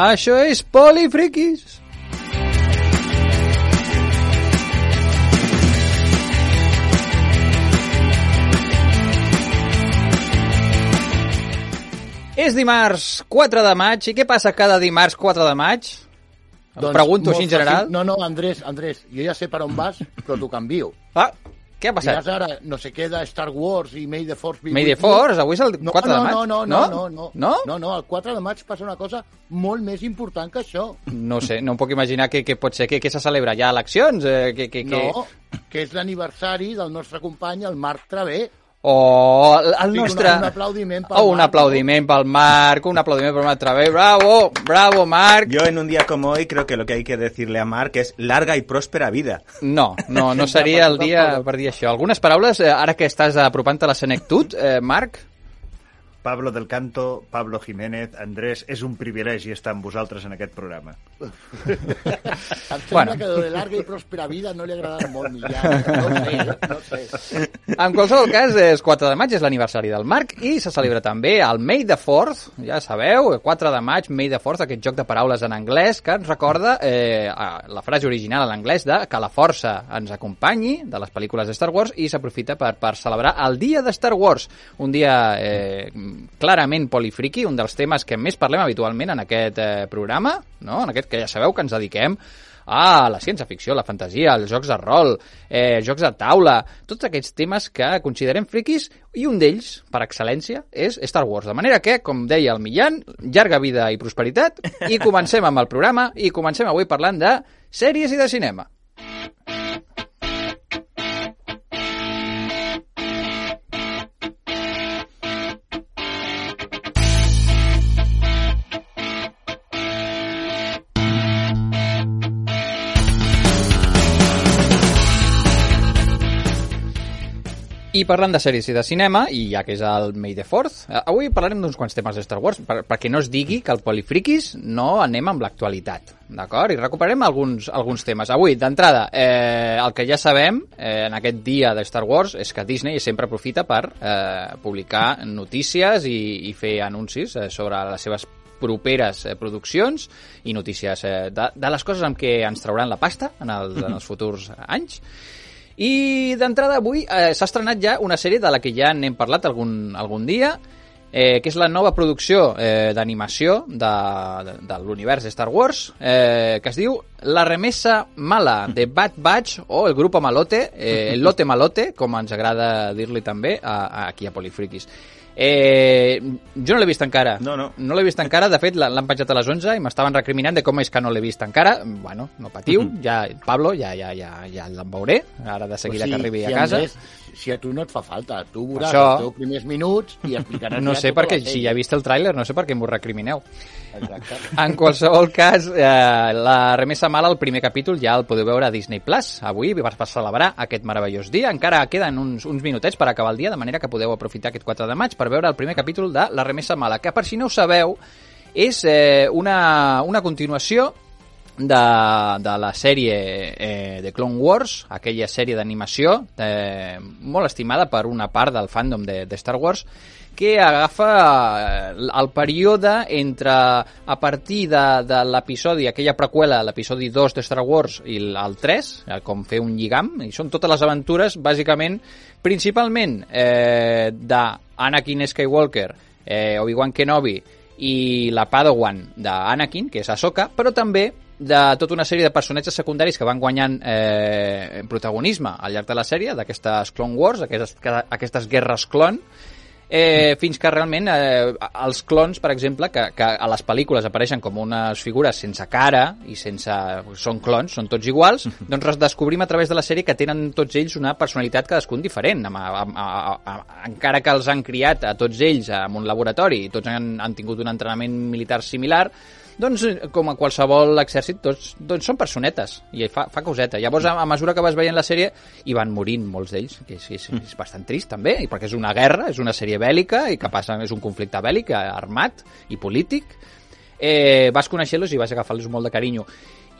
Això és Polifriquis. És dimarts 4 de maig, i què passa cada dimarts 4 de maig? Em Doncs pregunto així en general. fàcil. No, no, Andrés, Andrés, jo ja sé per on vas, però t'ho canvio. Ah, què ha Diràs passat? ara, no sé què de Star Wars i May the Force be May the. Force, avui és el No, 4 no, de maig. no, no, no, no, no, No? no, no, el 4 de maig passa una cosa molt més important que això. No sé, no em puc imaginar què, què pot ser. Què, què se celebra? Ha eleccions? Eh, què, què, què... No, que és l'aniversari del nostre company, el Marc Travé. O el, el nostre... un- un aplaudiment pel oh, un Marc, aplaudiment pel Marc, un aplaudiment pel Marc Travé. Bravo, bravo, Marc. Yo en un día como hoy creo que lo que hay que decirle a Marc es larga y próspera vida. No, no, no seria el dia per dir això. Algunes paraules, eh, ara que estàs apropant a la senectut, eh, Marc? Pablo del Canto, Pablo Jiménez, Andrés, és un privilegi estar amb vosaltres en aquest programa. Em sembla Bueno. que de larga i pròspera vida no li agrada molt, Millán. No sé, no ho sé. En qualsevol cas, és 4 de maig, és l'aniversari del Marc, i se celebra també el May the Fourth, ja sabeu, 4 de maig, May the Fourth, aquest joc de paraules en anglès que ens recorda eh, a la frase original en anglès de que la força ens acompanyi, de les pel·lícules de Star Wars, i s'aprofita per, per celebrar el dia de Star Wars, un dia eh, clarament polifriqui, un dels temes que més parlem habitualment en aquest eh, programa, no? en aquest que ja sabeu que ens dediquem a la ciència-ficció, la fantasia, els jocs de rol, eh, jocs de taula, tots aquests temes que considerem friquis i un d'ells, per excel·lència, és Star Wars. De manera que, com deia el Millán, llarga vida i prosperitat, i comencem amb el programa, i comencem avui parlant de sèries i de cinema. I parlant de sèries i de cinema, i ja que és el May the Fourth, eh, avui parlarem d'uns quants temes de Star Wars, per, no es digui que el Polifriquis no anem amb l'actualitat, d'acord? I recuperarem alguns, alguns temes. Avui, d'entrada, eh, el que ja sabem eh, en aquest dia de Star Wars és que Disney sempre aprofita per eh, publicar notícies i, i fer anuncis eh, sobre les seves properes eh, produccions i notícies eh, de, de les coses amb què ens trauran la pasta en, el, en els futurs anys. I d'entrada avui eh, s'ha estrenat ja una sèrie de la que ja n'hem parlat algun, algun dia, eh, que és la nova producció eh, d'animació de, de, de l'univers de Star Wars, eh, que es diu La remesa mala de Bad Batch o el grupo malote, eh, el lote malote, com ens agrada dir-li també a, a, aquí a Polifriquis. Eh, jo no l'he vist encara. No, no. No l'he vist encara. De fet, l'han penjat a les 11 i m'estaven recriminant de com és que no l'he vist encara. Bueno, no patiu. Ja, Pablo, ja, ja, ja, ja l'en veuré. Ara de seguida Pues que arribi si a casa. Andrés, si a tu no et fa falta, tu veuràs Això- els teus primers minuts i explicaràs No ja sé perquè, si ja he vist el tràiler, no sé per què m'ho recrimineu. Exacte. En qualsevol cas, eh, la remesa mala, el primer capítol, ja el podeu veure a Disney Plus. Avui vas per celebrar aquest meravellós dia. Encara queden uns, uns minutets per acabar el dia, de manera que podeu aprofitar aquest 4 de maig per veure el primer capítol de La remesa mala, que per si no ho sabeu, és eh, una, una continuació de, de la sèrie eh, de Clone Wars, aquella sèrie d'animació eh, molt estimada per una part del fandom de, de Star Wars, que agafa eh, el període entre a partir de, de l'episodi, aquella preqüela, l'episodi 2 de Star Wars i el el 3, eh, com fer un lligam, i són totes les aventures, bàsicament, principalment eh, d'Anakin Skywalker, eh, Obi-Wan Kenobi i la Padawan d'Anakin, que és Ahsoka, però també de tota una sèrie de personatges secundaris que van guanyant eh, protagonisme al llarg de la sèrie, d'aquestes Clone Wars, aquestes, aquestes guerres clon, eh, fins que realment eh, els clons, per exemple, que, que a les pel·lícules apareixen com unes figures sense cara i sense... són clons, són tots iguals, doncs descobrim a través de la sèrie que tenen tots ells una personalitat cadascun diferent. Amb, amb, amb, amb, encara que els han criat a tots ells en un laboratori i tots han, han tingut un entrenament militar similar, doncs, com a qualsevol exèrcit, tots, doncs són personetes, i fa, fa coseta. Llavors, a, a mesura que vas veient la sèrie, hi van morint molts d'ells, que és, és, és bastant trist, també, i perquè és una guerra, és una sèrie bèl·lica, i que passa, és un conflicte bèl·lic, eh, armat i polític. Eh, vas conèixer-los i vas agafar-los molt de carinyo.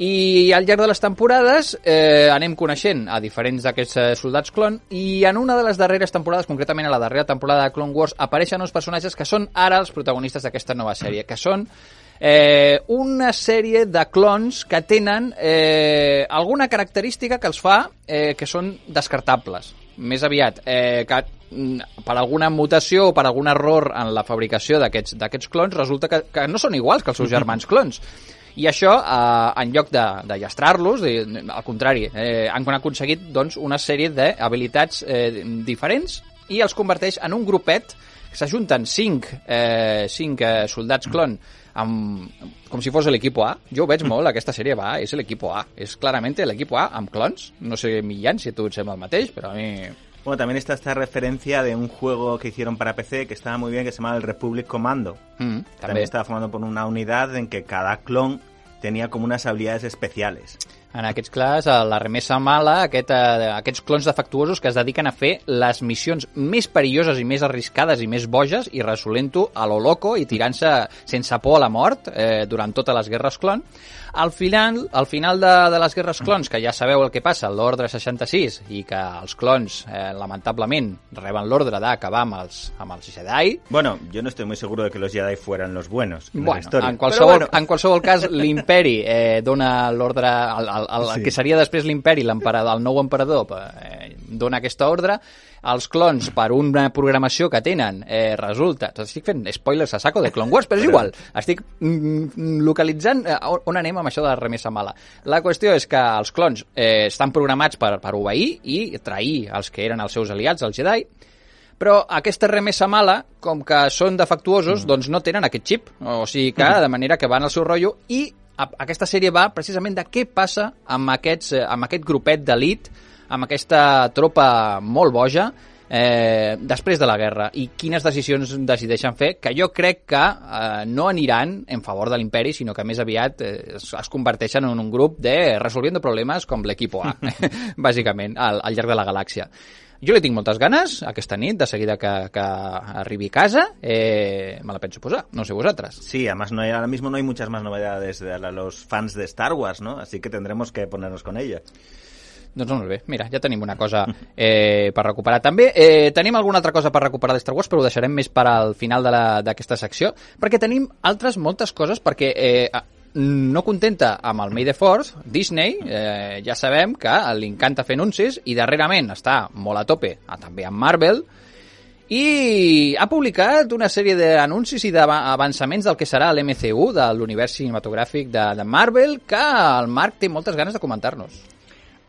I al llarg de les temporades eh, anem coneixent a diferents d'aquests eh, soldats clon i en una de les darreres temporades, concretament a la darrera temporada de Clone Wars, apareixen uns personatges que són ara els protagonistes d'aquesta nova sèrie, que són Eh, una sèrie de clons que tenen eh, alguna característica que els fa eh, que són descartables. Més aviat, eh, que mm, per alguna mutació o per algun error en la fabricació d'aquests clons resulta que, que no són iguals que els seus germans clons. I això, eh, en lloc de, de llastrar-los, al contrari, eh, han aconseguit doncs, una sèrie d'habilitats eh, diferents i els converteix en un grupet que s'ajunten cinc, eh, cinc eh, soldats clon amb, com si fos l'equip A. Jo ho veig molt, aquesta sèrie va, és l'equip A. És clarament l'equip A amb clons. No sé, Millán, si a tu et sembla el mateix, però a mi... Bueno, también está esta referencia de un juego que hicieron para PC que estaba muy bien, que se llama el Republic Commando. Mm, También també. estaba formado por una unidad en que cada clon tenía como unas habilidades especiales. En aquests a la remesa mala, aquest, eh, aquests clons defectuosos que es dediquen a fer les missions més perilloses i més arriscades i més boges i resolent-ho a lo loco i tirant-se sense por a la mort eh, durant totes les guerres clon. Al final, al final de, de les guerres clons, que ja sabeu el que passa, l'ordre 66, i que els clons, eh, lamentablement, reben l'ordre d'acabar amb els, amb els Jedi, Bueno, yo no estoy muy seguro de que los Jedi fueran los buenos en la Bueno, historia. en qualsevol, bueno, en qualsevol cas, l'imperi eh, dona l'ordre, el, el, el, el Sí. que seria després l'imperi, l'emperador, el nou emperador, eh, dona aquesta ordre, els clons, per una programació que tenen, eh, resulta... Estic fent spoilers a saco de Clone Wars, però és igual. Estic mm, localitzant eh, on- anem amb això de la remesa mala. La qüestió és que els clons eh, estan programats per, per obeir i trair els que eren els seus aliats, els Jedi, però aquesta remesa mala, com que són defectuosos, doncs no tenen aquest xip. O sigui que, de manera que van al seu rotllo, i aquesta sèrie va precisament de què passa amb, aquests, eh, amb aquest grupet d'elit, amb aquesta tropa molt boja, eh, després de la guerra i quines decisions decideixen fer que jo crec que eh, no aniran en favor de l'imperi, sinó que més aviat eh, es, es converteixen en un grup de resolviendo problemes com l'equip A, bàsicament, al, al llarg de la galàxia. Jo li tinc moltes ganes aquesta nit, de seguida que, que arribi a casa, eh, me la penso posar, no sé vosaltres. Sí, además no hay, ahora mismo no hay muchas más novedades de los fans de Star Wars, ¿no? Así que tendremos que ponernos con ella. Doncs molt bé, mira, ja tenim una cosa eh, per recuperar. També eh, tenim alguna altra cosa per recuperar de Star Wars, però ho deixarem més per al final d'aquesta secció, perquè tenim altres moltes coses, perquè eh, no contenta amb el May the Force, Disney, eh, ja sabem que li encanta fer anuncis i darrerament està molt a tope, a, també amb Marvel, i ha publicat una sèrie d'anuncis i d'avançaments del que serà l'MCU, de l'univers cinematogràfic de, de Marvel, que el Marc té moltes ganes de comentar-nos.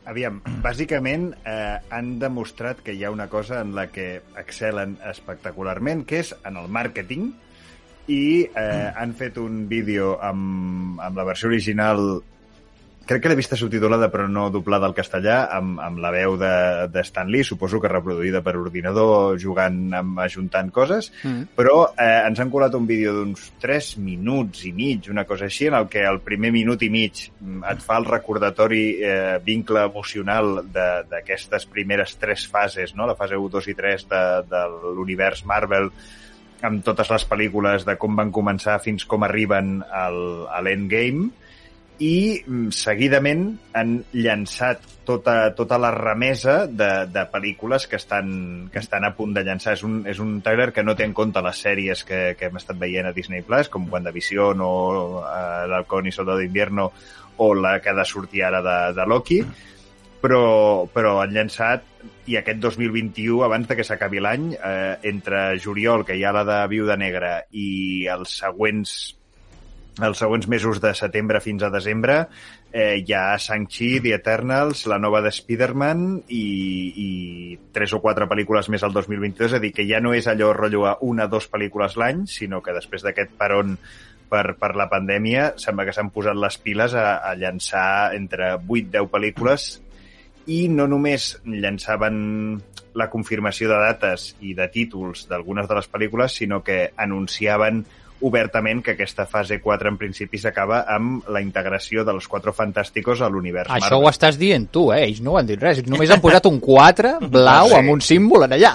Aviam, bàsicament eh, han demostrat que hi ha una cosa en la que excel·len espectacularment, que és en el màrqueting, i eh, han fet un vídeo amb, amb la versió original crec que l'he vista subtitulada però no doblada al castellà amb, amb la veu de, de Stan Lee, suposo que reproduïda per ordinador jugant amb, ajuntant coses Mm. però eh, ens han colat un vídeo d'uns 3 minuts i mig, una cosa així, en el que el primer minut i mig mm, et fa el recordatori eh, vincle emocional d'aquestes primeres tres fases, no? la fase 1, 2 i 3 de, de l'univers Marvel, amb totes les pel·lícules de com van començar fins com arriben al, a l'endgame, i mm, seguidament han llançat tota, tota la remesa de, de pel·lícules que estan, que estan a punt de llançar. És un, és un trailer que no té en compte les sèries que, que hem estat veient a Disney Plus, com WandaVision o uh, l'Halcón i Soldado d'Invierno o la que ha de sortir ara de, de Loki, però, però han llançat i aquest 2021, abans de que s'acabi l'any, eh, entre juliol, que hi ha la de Viuda Negra, i els següents els següents mesos de setembre fins a desembre eh, hi ha Shang-Chi, The Eternals, la nova de Spider-Man i, i tres o quatre pel·lícules més al 2022, és a dir, que ja no és allò rotllo a una o dues pel·lícules l'any, sinó que després d'aquest peron per, per la pandèmia sembla que s'han posat les piles a, a llançar entre 8-10 pel·lícules. I no només llançaven la confirmació de dates i de títols d'algunes de les pel·lícules, sinó que anunciaven obertament que aquesta fase 4 en principi s'acaba amb la integració dels Quatre Fantàsticos a l'univers Això ho Marvel. estàs dient tu, eh? Ells no han dit res. Només han posat un 4 blau Sí. amb un símbol en allà.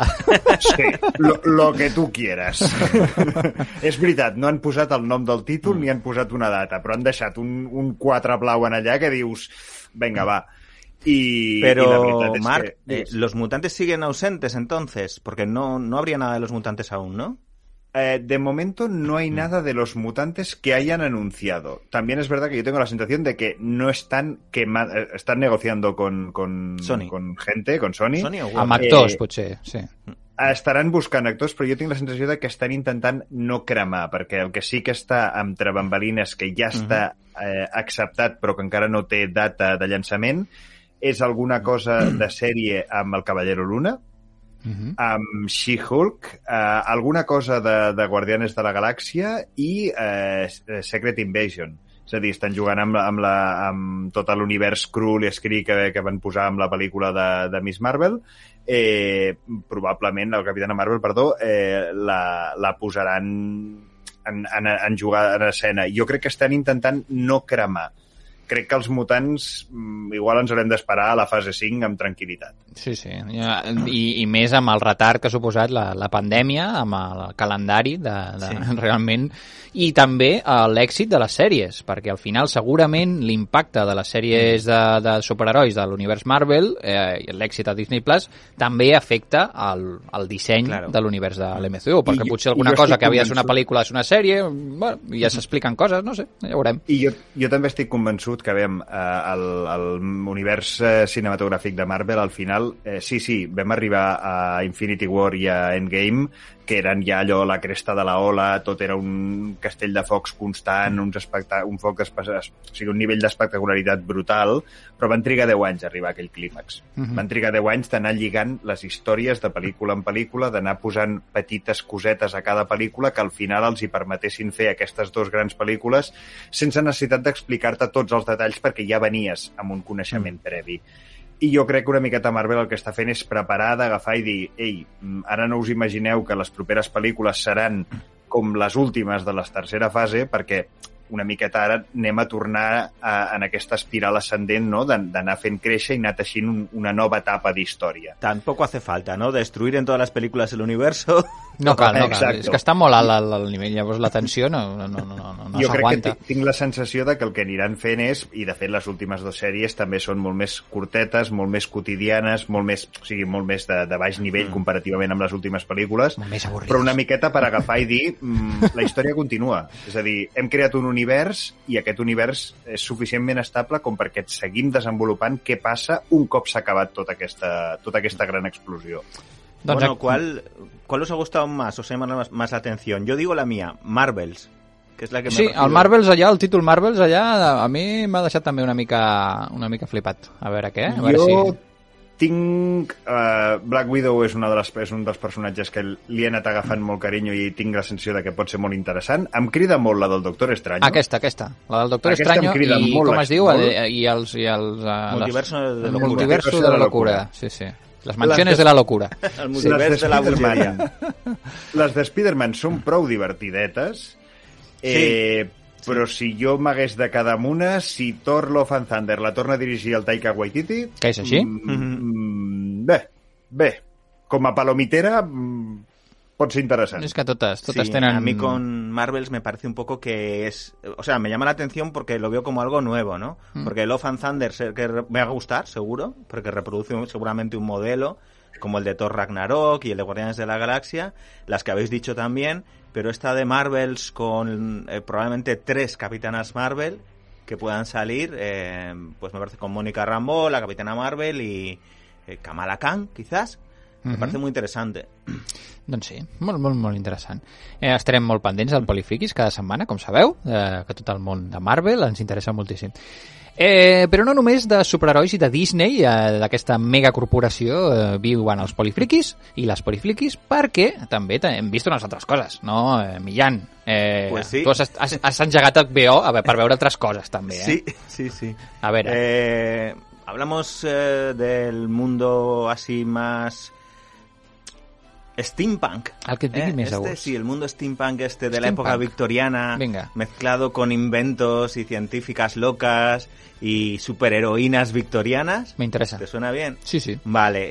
Sí, lo, lo que tu quieras. És veritat, no han posat el nom del títol ni han posat una data, però han deixat un, un 4 blau en allà que dius, venga, va. La Pero, veritat és Marc, que... eh, los mutantes siguen ausentes entonces, porque no, no habría nada de los mutantes aún, ¿no? Eh, de momento no hay nada de los mutantes que hayan anunciado. También es verdad que yo tengo la sensación de que no están quema- eh, están negociando con, con, Sony. con gente, con Sony. Sony o Amb actors, Eh, potser, sí. Estaran buscant actors, però jo tinc la sensació de que estan intentant no cremar, perquè el que sí que està entre bambalines, que ja està eh, acceptat però que encara no té data de llançament, és alguna cosa de sèrie amb el Cavallero Luna, Mhm. amb She-Hulk, eh, alguna cosa de, de Guardianes de la Galàxia i eh, Secret Invasion. És a dir, estan jugant amb, amb, la, amb tot l'univers cru i escrit que, que van posar amb la pel·lícula de, de Miss Marvel. Eh, probablement, la Capitana Marvel, perdó, eh, la, la posaran en, en, en jugar en escena. Jo crec que estan intentant no cremar. Crec que els mutants mm, igual ens haurem d'esperar a la fase 5 amb tranquil·litat. Sí, sí. I, I més amb el retard que ha suposat la, la pandèmia, amb el calendari de, de Sí. realment, i també eh, l'èxit de les sèries, perquè al final segurament l'impacte de les sèries de, de superherois de l'univers Marvel, eh, l'èxit a Disney Plus, també afecta el, el disseny Claro. de l'univers de l'MCU, perquè I potser alguna jo cosa que havia de ser una pel·lícula és una sèrie, bueno, ja s'expliquen coses, no sé, ja veurem. I jo, jo també estic convençut que, veiem, eh, el, el univers eh, cinematogràfic de Marvel, al final, eh, sí, sí, vam arribar a Infinity War i a Endgame, que eren ja allò, la cresta de la ola, tot era un castell de focs constant, uns especta un foc o sigui, un nivell d'espectacularitat brutal, però van trigar 10 anys a arribar a aquell clímax. Mhm. Van trigar 10 anys d'anar lligant les històries de pel·lícula en pel·lícula, d'anar posant petites cosetes a cada pel·lícula que al final els hi permetessin fer aquestes dues grans pel·lícules sense necessitat d'explicar-te tots els detalls perquè ja venies amb un coneixement previ. I jo crec que una miqueta Marvel el que està fent és preparar d'agafar i dir ei, mm, ara no us imagineu que les properes pel·lícules seran com les últimes de la tercera fase perquè una miqueta ara anem a tornar a, en aquesta espiral ascendent no? d'an- d'anar fent créixer i anar teixint un, una nova etapa d'història. Tampoco hace falta, ¿no? Destruir en todas las películas el. No cal, no cal. Exacto. És que està molt alt el, el nivell, llavors la tensió no, no, no, no, no, jo crec que tinc, la sensació de que el que aniran fent és, i de fet les últimes dues sèries també són molt més curtetes, molt més quotidianes, molt més, o sigui, molt més de, de baix nivell mm. comparativament amb les últimes pel·lícules, però una miqueta per agafar i dir mm, la història continua. És a dir, hem creat un univers i aquest univers és suficientment estable com perquè et seguim desenvolupant què passa un cop s'ha acabat tota aquesta, tota aquesta gran explosió. Doncs bueno, ¿cuál, ¿cuál os ha gustado más? ¿Os ha llamado más, más la atención? Yo digo la mía, Marvels, que es la que Sí, el Marvels allà, el títol Marvels allà, a mi m'ha deixat també una mica, una mica flipat. A veure què? A veure jo si... tinc... Uh, Black Widow és, una de les, és un dels personatges que li he anat agafant molt carinyo i tinc la sensació de que pot ser molt interessant. Em crida molt la del Doctor Estranyo. Aquesta, aquesta. La del Doctor Aquesta em Estranyo crida i, molt com la- es diu? molt. I els... I els uh, Multiverso de el locura. multiverso de la locura. Sí, sí. Les mansiones Les- de la locura. El Les multiverso de la bogeria. Les de Spider-Man són prou divertidetes, eh, però si jo m'hagués de quedar amb una, si Thor Love and Thunder la torna a dirigir el Taika Waititi... Que és així? Mm, bé, bé. Com a palomitera mm, pot ser interessant. És que totes, totes Sí, tenen... A mí con Marvels me parece un poco que es... O sea, me llama la atención porque lo veo como algo nuevo, ¿no? Mm. Porque Love and Thunder que me va a gustar, seguro, porque reproduce un- seguramente un modelo como el de Thor Ragnarok y el de Guardianes de la Galaxia, las que habéis dicho también, pero esta de Marvels con eh, probablemente tres Capitanas Marvel que puedan salir, eh, pues me parece con Mónica Rambeau, la Capitana Marvel y eh, Kamala Khan, quizás. Me parece muy interesante. Doncs sí, molt, molt, molt interessant. Eh, estarem molt pendents del Polifriquis cada setmana, com sabeu, eh, que tot el món de Marvel ens interessa moltíssim. Eh, però no només de superherois i de Disney, eh, d'aquesta megacorporació, eh, viuen els polifriquis i les polifriquis, perquè també hem vist unes altres coses, no, eh, Millán? Eh, Pues sí. Tu has, has, has engegat HBO a, ve- per veure altres coses, també, eh? Sí, sí, sí. A veure, Eh, hablamos eh, del mundo así más steampunk. el que Eh, este, sí, el mundo steampunk este de la época victoriana, Venga. mezclado con inventos y científicas locas y superheroínas victorianas. Me interessa. ¿Te suena bien? Sí, sí. Vale,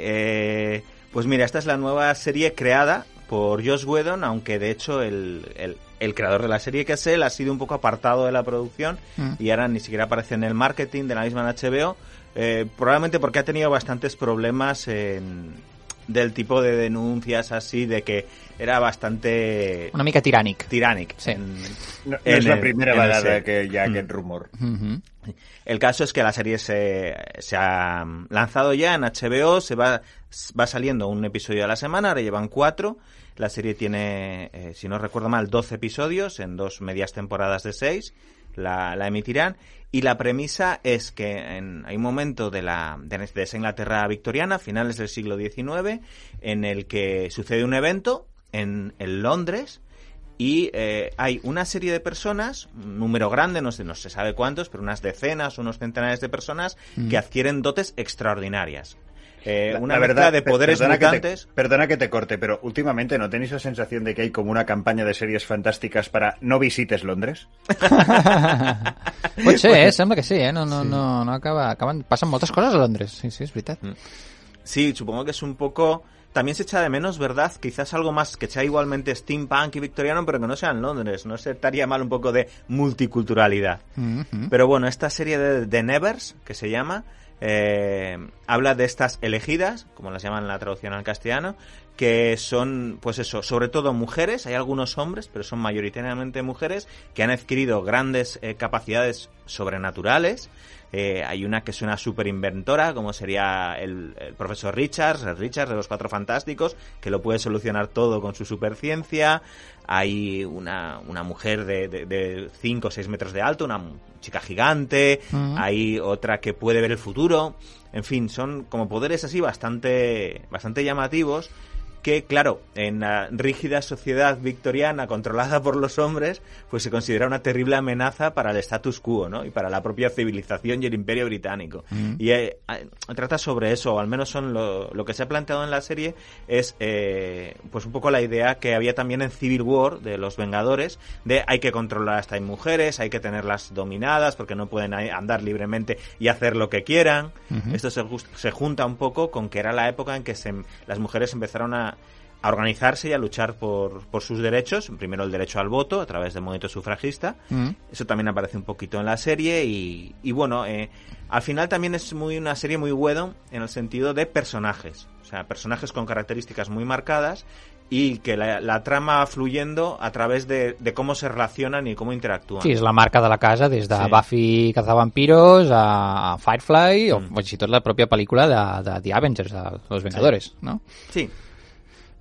eh, pues mira, esta es la nueva serie creada por Josh Whedon, aunque de hecho el, el- el creador de la serie, que es él, ha sido un poco apartado de la producción Mm. y ahora ni siquiera aparece en el marketing de la misma en HBO, eh, probablemente porque ha tenido bastantes problemas en, del tipo de denuncias así, de que era bastante Una mica tirànic. tirànic. Sí. en- No, no en és la el- primera el vegada set. que ha Mm. rumor. El caso es que la serie se, se ha lanzado ya en HBO, se va, va saliendo un episodio a la semana, ahora llevan cuatro. La serie tiene, eh, si no recuerdo mal, 12 episodios en dos medias temporadas de seis. La, la emitirán. Y la premisa es que en- hay un momento de, la, de, de esa Inglaterra victoriana, finales del siglo XIX, en el que sucede un evento en, en Londres y eh, hay una serie de personas, un número grande, no, sé, no se sabe cuántos, pero unas decenas, unos centenares de personas que adquieren dotes extraordinarias. Eh, La- una la verdad, de poderes perdona que te- mutantes. perdona que te corte, pero últimamente ¿no tenéis la sensación de que hay como una campaña de series fantásticas para no visites Londres? Pot ser, eh? Sembla que sí, eh? No, no, no, no acaba... Acaben... Passen moltes coses a Londres. Sí, sí, és veritat. Sí, supongo que es un poco... También se echa de menos, ¿verdad? Quizás algo más que sea igualmente steampunk y victoriano, pero que no sea en Londres. No se estaría mal un poco de multiculturalidad. Pero bueno, esta serie de The Nevers, que se llama, eh, habla de estas elegidas, como las llaman en la traducción al castellano, que son, pues eso, sobre todo mujeres, hay algunos hombres, pero son mayoritariamente mujeres, que han adquirido grandes eh, capacidades sobrenaturales. Eh, hay una que es una super inventora, como sería el, el profesor Richards, el Richards de los Cuatro Fantásticos, que lo puede solucionar todo con su superciencia. Hay una, una mujer de 5 o 6 metros de alto, una chica gigante. Hay otra que puede ver el futuro. En fin, son como poderes así bastante, bastante llamativos que, claro, en la rígida sociedad victoriana controlada por los hombres, pues se considera una terrible amenaza para el status quo, ¿no? Y para la propia civilización y el imperio británico. Y eh, trata sobre eso, o al menos son lo, lo que se ha planteado en la serie, es eh, pues un poco la idea que había también en Civil War de los Vengadores, de hay que controlar a estas mujeres, hay que tenerlas dominadas porque no pueden andar libremente y hacer lo que quieran. Esto se, se junta un poco con que era la época en que se, las mujeres empezaron a, a organizarse y a luchar por, por sus derechos. Primero el derecho al voto a través del movimiento sufragista. Mhm. Eso también aparece un poquito en la serie y, y bueno, eh, al final también es muy una serie muy buena en el sentido de personajes. O sea, personajes con características muy marcadas y que la, la trama va fluyendo a través de, de cómo se relacionan y cómo interactúan. Sí, és la marca de la casa, des de Sí. Buffy cazavampiros a a Firefly o Mm. fins i tot la pròpia pel·lícula de, de The Avengers, de Los Vengadores, no? Sí.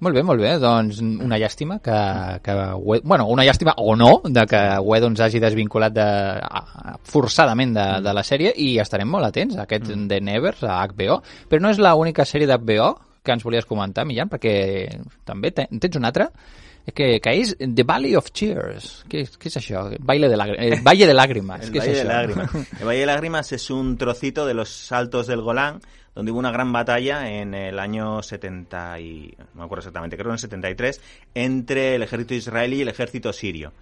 Molt bé, molt bé. Doncs una llàstima que... que We- bueno, una llàstima o no de que Wedons hagi desvinculat de, forçadament de, de la sèrie i estarem molt atents a aquest mm. The Nevers, a HBO. Però no és l'única sèrie d'HBO que ens volies comentar, Millán, perquè també te, en tens una altra que, que és The Valley of Tears. Què, què és això? Baile de Valle de Lágrimas. El Valle de això? Lágrimas. El Valle de Lágrimas es un trocito de los altos del Golán, donde hubo una gran batalla en el año 70 y no me acuerdo exactamente, creo en el 73, entre el ejército israelí y el ejército sirio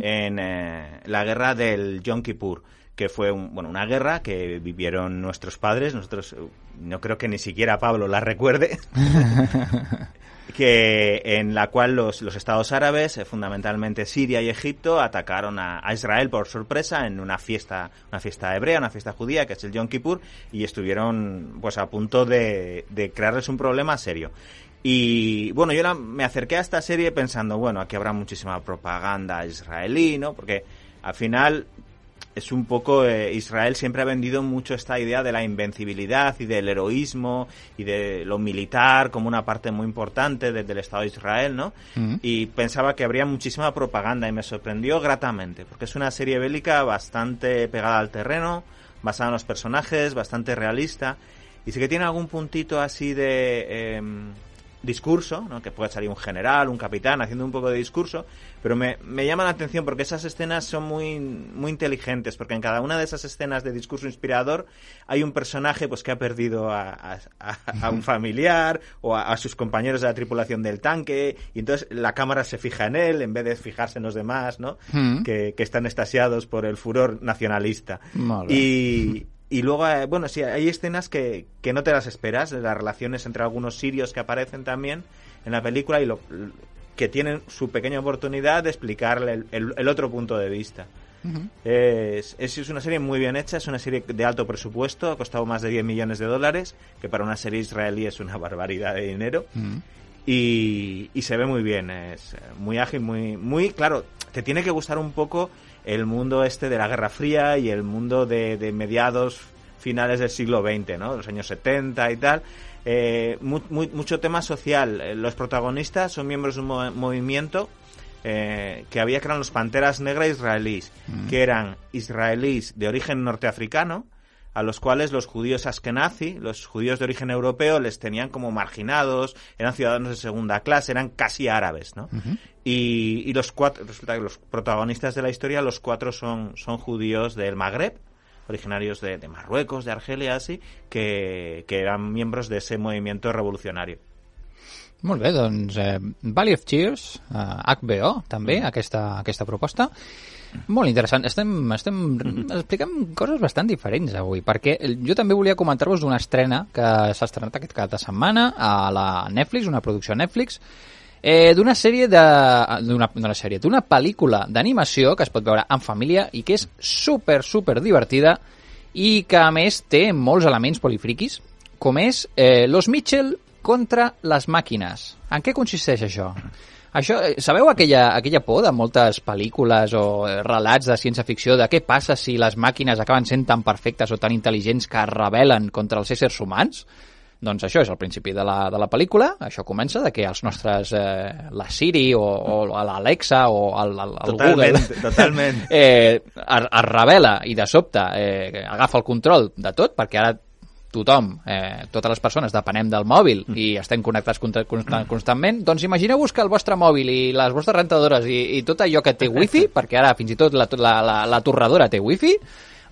en eh, la guerra del Yom Kippur que fue un- bueno, una guerra que vivieron nuestros padres, nosotros eh, no creo que ni siquiera Pablo la recuerde, que en la cual los, los estados árabes, eh, fundamentalmente Siria y Egipto, atacaron a, Israel por sorpresa en una fiesta, una fiesta hebrea, una fiesta judía, que es el Yom Kippur, y estuvieron pues a punto de, de crearles un problema serio. Y bueno, yo me acerqué a esta serie pensando, bueno, aquí habrá muchísima propaganda israelí, ¿no? Porque al final es un poco eh, Israel siempre ha vendido mucho esta idea de la invencibilidad y del heroísmo y de lo militar como una parte muy importante de- del Estado de Israel, ¿no? Mm. Y pensaba que habría muchísima propaganda y me sorprendió gratamente porque es una serie bélica bastante pegada al terreno, basada en los personajes, bastante realista y sí que tiene algún puntito así de em, discurso, ¿no? que puede salir un general, un capitán haciendo un poco de discurso, pero me, me llama la atención porque esas escenas son muy, muy inteligentes, porque en cada una de esas escenas de discurso inspirador hay un personaje pues que ha perdido a, a- a- un familiar o a, a sus compañeros de la tripulación del tanque, y entonces la cámara se fija en él en vez de fijarse en los demás, ¿no? Mm. que, que están estasiados por el furor nacionalista. Bé. Y, y luego, eh, bueno, sí, hay escenas que, que no te las esperas, las relaciones entre algunos sirios que aparecen también en la película y lo, que tienen su pequeña oportunidad de explicarle el, el- el otro punto de vista. es, es, es una serie muy bien hecha, es una serie de alto presupuesto, ha costado más de 10 millones de dólares, que para una serie israelí es una barbaridad de dinero. Y, y se ve muy bien, es eh, muy ágil, muy, muy claro. Te tiene que gustar un poco el mundo este de la Guerra Fría y el mundo de, de mediados, finales del siglo XX, ¿no? Los años 70 y tal. Eh, mu- mu- mucho tema social. Eh, Los protagonistas son miembros de un mo- movimiento eh, que había que eran los Panteras Negras israelíes, que eran israelíes de origen norteafricano, a los cuales los judíos askenazi, los judíos de origen europeo, les tenían como marginados, eran ciudadanos de segunda clase, eran casi árabes, ¿no? y, y los cuatro, resulta que los protagonistas de la historia, los cuatro son, son judíos del Magreb, originarios de, de Marruecos, de Argelia, así, que, que eran miembros de ese movimiento revolucionario. Molt bé, doncs eh, Valley of Tears, eh, HBO, també, aquesta, aquesta proposta. Molt interessant. Estem, estem explicant coses bastant diferents avui, perquè jo també volia comentar-vos d'una estrena que s'ha estrenat aquest cap de setmana a la Netflix, una producció Netflix, eh, d'una sèrie de... d'una sèrie, d'una pel·lícula d'animació que es pot veure en família i que és super, super divertida i que a més té molts elements polifriquis, com és eh, Los Mitchell contra les màquines. En què consisteix això? Això, eh, sabeu aquella, aquella por de moltes pel·lícules o eh, relats de ciència-ficció de què passa si les màquines acaben sent tan perfectes o tan intel·ligents que es rebel·len contra els éssers humans? Doncs això és el principi de la, de la pel·lícula. Això comença de que els nostres... Eh, la Siri o, o l'Alexa o el, el, el Totalment, Google... totalment. eh, es, es revela i de sobte eh, agafa el control de tot, perquè ara tothom, eh, totes les persones depenem del mòbil i estem connectats constant, constantment, doncs imagineu-vos que el vostre mòbil i les vostres rentadores i, i tot allò que té wifi, perquè ara fins i tot la, la, la, la torradora té wifi,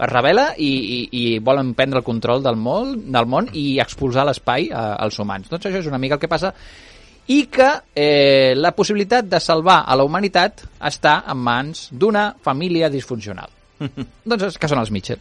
es revela i, i, i volen prendre el control del món, del món i expulsar l'espai eh, als humans. Doncs això és una mica el que passa i que eh, la possibilitat de salvar a la humanitat està en mans d'una família disfuncional. doncs que són els Mitchell.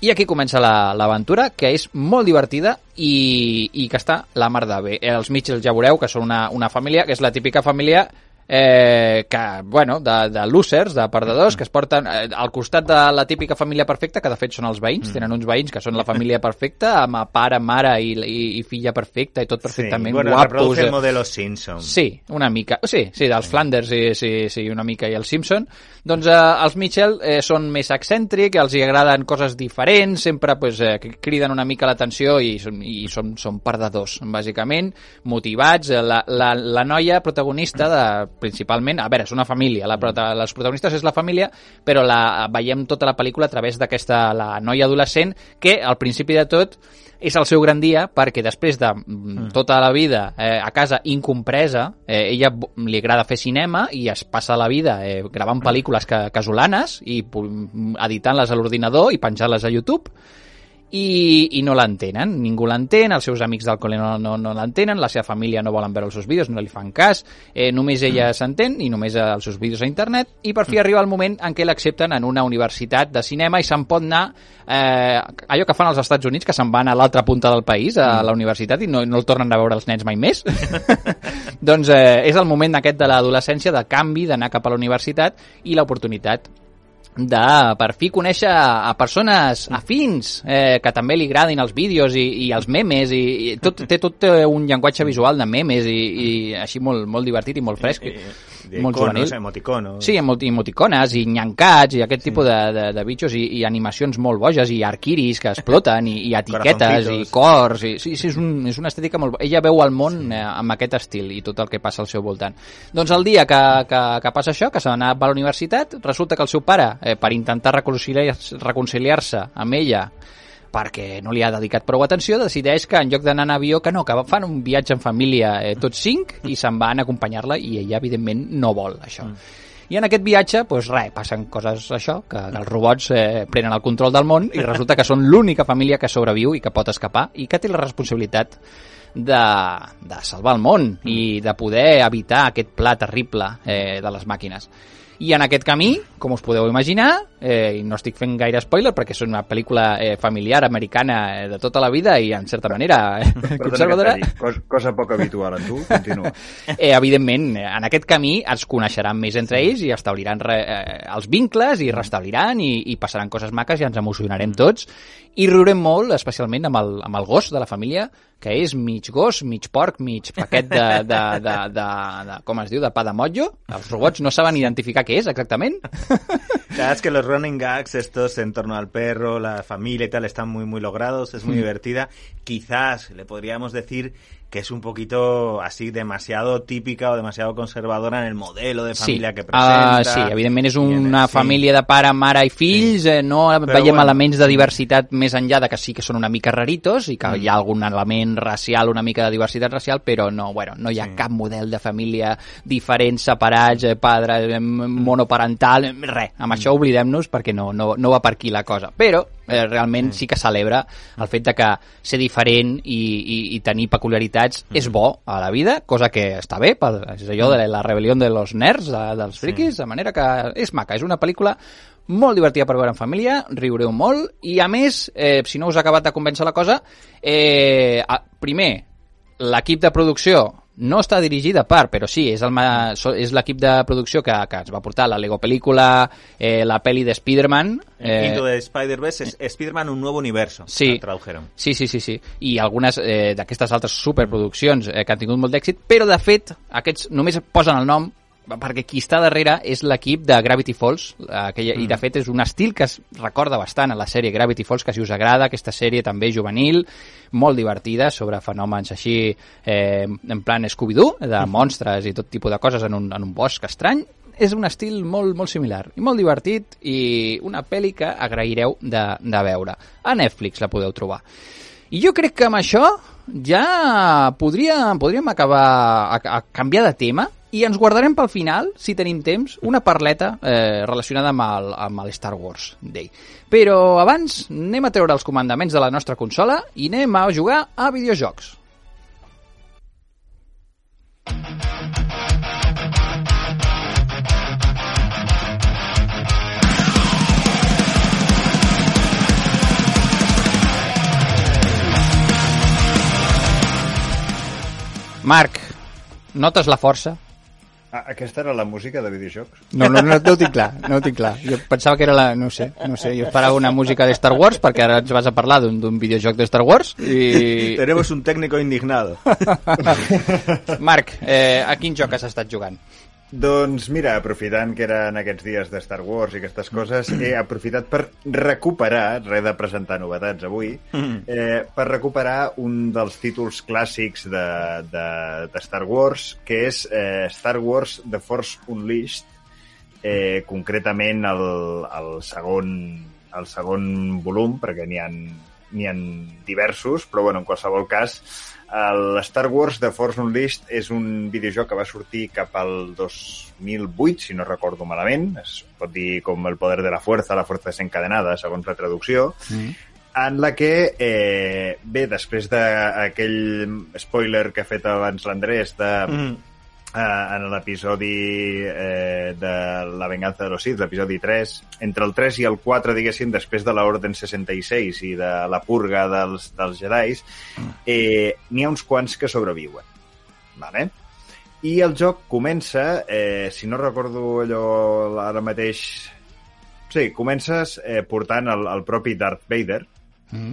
I aquí comença la- l'aventura, que és molt divertida i, i que està la mar de bé. Els Mitchell ja veureu que són una, una família, que és la típica família eh, que, bueno, de, de losers, de perdedors, que es porten eh, al costat de la típica família perfecta, que de fet són els veïns, tenen uns veïns que són la família perfecta, amb pare, mare i, i, i filla perfecta i tot perfectament sí, bueno, guapos. reproduce eh. el modelo Simpson. Sí, una mica. Sí, sí, dels Flanders, sí, sí, sí, una mica, i el Simpson. Doncs eh, els Mitchell eh, són més excèntrics, els hi agraden coses diferents, sempre pues, eh, criden una mica l'atenció i, són, i són, són perdedors, bàsicament, motivats. Eh, La, la, la noia protagonista, de, principalment, a veure, és una família, la, prota, les protagonistes és la família, però la, veiem tota la pel·lícula a través d'aquesta, la noia adolescent, que al principi de tot és el seu gran dia perquè després de mm. tota la vida eh, a casa incompresa, eh, ella li agrada fer cinema i es passa la vida eh, gravant pel·lícules ca casolanes i editant-les a l'ordinador i penjant-les a YouTube i, i no l'entenen, ningú l'entén, els seus amics del col·le no, no, no l'entenen, la seva família no volen veure els seus vídeos, no li fan cas, eh, només ella s'entén i només els seus vídeos a internet, i per fi arriba el moment en què l'accepten en una universitat de cinema i se'n pot anar eh, allò que fan als Estats Units, que se'n van a l'altra punta del país, a la universitat, i no, no el tornen a veure els nens mai més. doncs eh, és el moment aquest de l'adolescència, de canvi, d'anar cap a la universitat i l'oportunitat de per fi conèixer a persones afins eh, que també li agradin els vídeos i, i els memes i, i tot, té tot té un llenguatge visual de memes i, i així molt, molt divertit i molt fresc. Eh, de molt iconos, juvenil. emoticonos. Sí, emot emoticones i nyancats i aquest tipus de, de, de bitxos i, i animacions molt boges i arquiris que exploten i, i etiquetes i cors. I, sí, sí, és, un, és una estètica molt... Ella veu el món eh, amb aquest estil i tot el que passa al seu voltant. Doncs el dia que, que, que passa això, que se n'ha a la universitat, resulta que el seu pare, eh, per intentar reconciliar-se reconciliar-se amb ella perquè no li ha dedicat prou atenció, decideix que en lloc d'anar en avió, que no, que fan un viatge en família eh, tots cinc i se'n van a acompanyar-la i ella, evidentment, no vol això. I en aquest viatge, doncs res, passen coses això, que els robots eh, prenen el control del món i resulta que són l'única família que sobreviu i que pot escapar i que té la responsabilitat de, de salvar el món i de poder evitar aquest pla terrible eh, de les màquines. I en aquest camí, com us podeu imaginar, eh, i no estic fent gaire spoiler perquè és una pel·lícula eh, familiar americana eh, de tota la vida i en certa manera eh, conservadora. Cosa, cosa poc habitual en tu, continua. Eh, evidentment, en aquest camí es coneixeran més entre ells i establiran re, eh, els vincles i restabliran i, i passaran coses maques i ens emocionarem tots i riurem molt, especialment amb el, amb el gos de la família, que és mig gos, mig porc, mig paquet de, de, de, de, de com es diu, de pa de motllo. Els robots no saben identificar què és exactament. Claro, es que los running gags, estos en torno al perro, la familia y tal, están muy, muy logrados, es muy Mm. divertida. Quizás le podríamos decir que es un poquito así demasiado típica o demasiado conservadora en el modelo de familia que presenta. Ah, sí, evidentment és una sí. família de pare, mare i fills, eh, no Però veiem bueno. elements de diversitat més enllà de que sí que són una mica raritos i que Mm. hi ha algun element racial, una mica de diversitat racial, però no, bueno, no hi ha Sí. cap model de família diferent, separats, eh, padre, eh, monoparental, eh, res, amb això oblidem-nos perquè no, no, no va per aquí la cosa. Però eh, realment sí que celebra el fet de que ser diferent i, i, i tenir peculiaritats és bo a la vida, cosa que està bé, per, és allò de la rebel·lió de los nerds, de, dels friquis, de manera que és maca, és una pel·lícula molt divertida per veure en família, riureu molt, i a més, eh, si no us ha acabat de convèncer la cosa, eh, primer, l'equip de producció no està dirigida per, però sí, és el és l'equip de producció que, que ens va portar la Lego pel·lícula, eh, la pel·li de Spider-Man. Eh, Into the Spider-Verse es Spider-Man un nuevo universo. Sí. tradujeron. Sí, sí, sí, sí. I algunes eh, d'aquestes altres superproduccions eh, que han tingut molt d'èxit, però de fet aquests només posen el nom perquè qui està darrere és l'equip de Gravity Falls, aquella, mm. i de fet és un estil que es recorda bastant a la sèrie Gravity Falls, que si us agrada, aquesta sèrie també juvenil, molt divertida, sobre fenòmens així, eh, en plan Scooby-Doo, de monstres i tot tipus de coses en un, en un bosc estrany, és un estil molt, molt similar i molt divertit i una pel·li que agraireu de, de veure. A Netflix la podeu trobar. I jo crec que amb això ja podria, podríem acabar a, a canviar de tema i ens guardarem pel final, si tenim temps, una parleta eh, relacionada amb el, amb el Star Wars Day. Però abans anem a treure els comandaments de la nostra consola i anem a jugar a videojocs. Marc, notes la força? Ah, aquesta era la música de videojocs? No, no, no, no ho tinc clar, no ho tinc clar. Jo pensava que era la... no sé, no sé, jo esperava una música de Star Wars perquè ara ens vas a parlar d'un videojoc de Star Wars i... Tenemos un técnico indignado. Marc, eh, a quin joc has estat jugant? Doncs mira, aprofitant que eren aquests dies de Star Wars i aquestes coses, he aprofitat per recuperar, res de presentar novetats avui, eh, per recuperar un dels títols clàssics de, de, de Star Wars, que és eh, Star Wars The Force Unleashed, eh, concretament el, el, segon, el segon volum, perquè n'hi ha, n'hi ha diversos, però bueno, en qualsevol cas, el Star Wars The Force Unleashed és un videojoc que va sortir cap al 2008, si no recordo malament. Es pot dir com el poder de la fuerza, la fuerza desencadenada, segons la traducció. Mm en la que, eh, bé, després d'aquell spoiler que ha fet abans l'Andrés de, Mm. Eh, en l'episodi eh, de La venganza de los Sith, l'episodi 3, entre el 3 i el 4, diguéssim, després de l'Orden 66 i de la purga dels, dels Jedis, eh, n'hi ha uns quants que sobreviuen. Vale? I el joc comença, eh, si no recordo allò ara mateix... Sí, comences eh, portant el, el propi Darth Vader, Mm.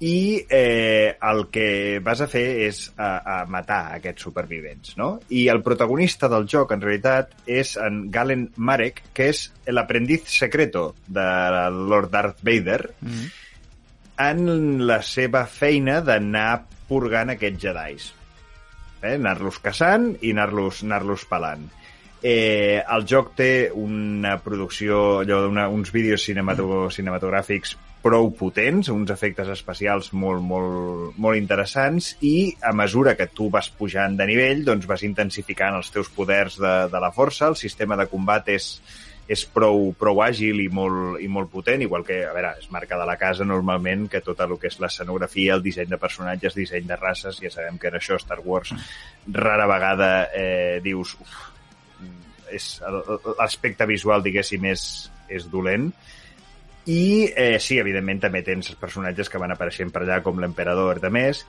I eh, el que vas a fer és a, a matar aquests supervivents, no? I el protagonista del joc, en realitat, és en Galen Marek, que és l'aprendiz secreto de Lord Darth Vader Mm. en la seva feina d'anar purgant aquests jedis. Eh? Anar-los caçant i anar-los anar, -los, pelant. Eh, el joc té una producció, allò, una, uns vídeos cinematog cinematogràfics prou potents, uns efectes especials molt, molt, molt interessants i a mesura que tu vas pujant de nivell doncs vas intensificant els teus poders de, de la força, el sistema de combat és, és prou, prou àgil i molt, i molt potent, igual que, a veure, és marca de la casa normalment, que tot el que és l'escenografia, el disseny de personatges, disseny de races, ja sabem que en això Star Wars rara vegada eh, dius uf, és l'aspecte visual, diguéssim, és, és dolent. I eh, sí, evidentment també tens personatges que van apareixent per allà com l'emperador de més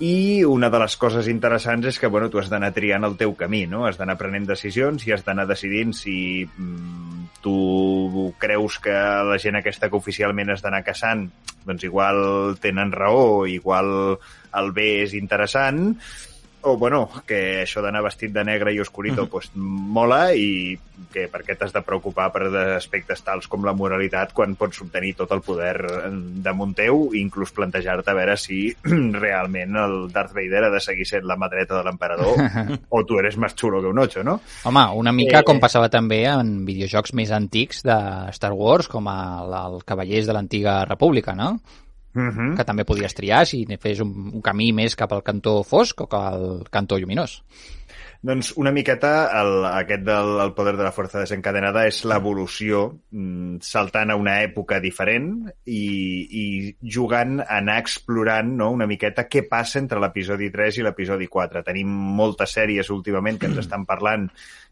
i una de les coses interessants és que bueno, tu has d'anar triant el teu camí, no? has d'anar prenent decisions i has d'anar decidint si mm, tu creus que la gent aquesta que oficialment has d'anar caçant doncs igual tenen raó, igual el bé és interessant, o bueno, que això d'anar vestit de negre i oscurito pues, mola i que per què t'has de preocupar per aspectes tals com la moralitat quan pots obtenir tot el poder damunt teu i inclús plantejar-te a veure si realment el Darth Vader ha de seguir sent la mà dreta de l'emperador o tu eres més xulo que un ocho, no? Home, una mica Eh, com passava també en videojocs més antics de Star Wars, com el, el Cavallers de l'Antiga República, no? Uh -huh. Que també podies triar si fes un, un camí més cap al cantó fosc o cap al cantó lluminós. Doncs una miqueta el, aquest del el poder de la força desencadenada és l'evolució mm, saltant a una època diferent i, i jugant a anar explorant no, una miqueta què passa entre l'episodi 3 i l'episodi 4. Tenim moltes sèries últimament que ens estan parlant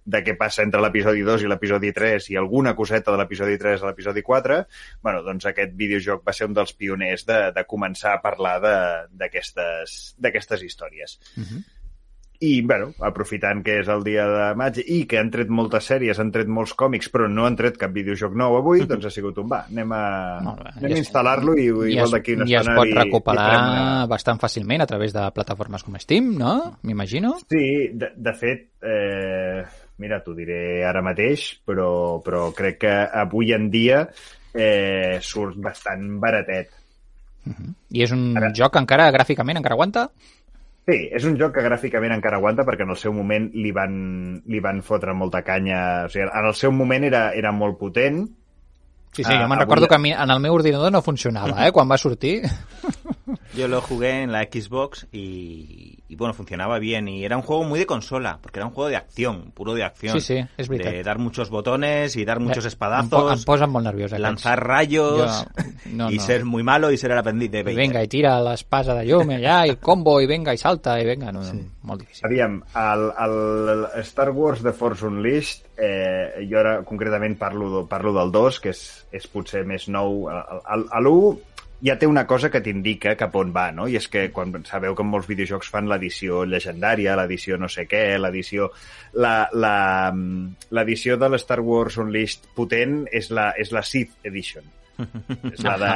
de què passa entre l'episodi 2 i l'episodi 3 i alguna coseta de l'episodi 3 a l'episodi 4, bueno, doncs aquest videojoc va ser un dels pioners de, de començar a parlar de- d'aquestes d'aquestes històries. Uh -huh. I, bueno, aprofitant que és el dia de maig i que han tret moltes sèries, han tret molts còmics, però no han tret cap videojoc nou avui, doncs ha sigut un va. Anem a, anem I a instal·lar-lo i, i, I d'aquí una I es estona pot recuperar farem una- bastant fàcilment a través de plataformes com Steam, no? M'imagino. Sí, de, de fet, eh, mira, t'ho diré ara mateix, però, però crec que avui en dia eh, surt bastant baratet. I és un Ara- joc que encara gràficament encara aguanta? Sí, és un joc que gràficament encara aguanta perquè en el seu moment li van, li van fotre molta canya. O sigui, en el seu moment era, era molt potent. Sí, sí, Ah, jo me'n avui- recordo que en el meu ordinador no funcionava, eh, quan va sortir. Yo lo jugué en la Xbox y, y, bueno, funcionaba bien. Y era un juego muy de consola, porque era un juego de acción, puro de acción. Sí, sí, es verdad. De dar muchos botones y dar muchos Em, po- em espadazos, posen molt nerviós, aquests. lanzar rayos Jo- no, y no. ser muy malo y ser el aprendiz de I Vader. venga, i tira l'espasa de llum allà, i el combo, i venga, i salta, i venga, no, sí. molt difícil. Aviam, el, el, Star Wars The Force Unleashed, eh, jo ara concretament parlo, parlo del 2, que és, és potser més nou. El- el- A l'1 ja té una cosa que t'indica cap on va, no? I és que quan sabeu que molts videojocs fan l'edició legendària, l'edició no sé què, l'edició... la- la- L'edició de l'Star Wars Unleashed potent és la, és la Sith Edition. és la de...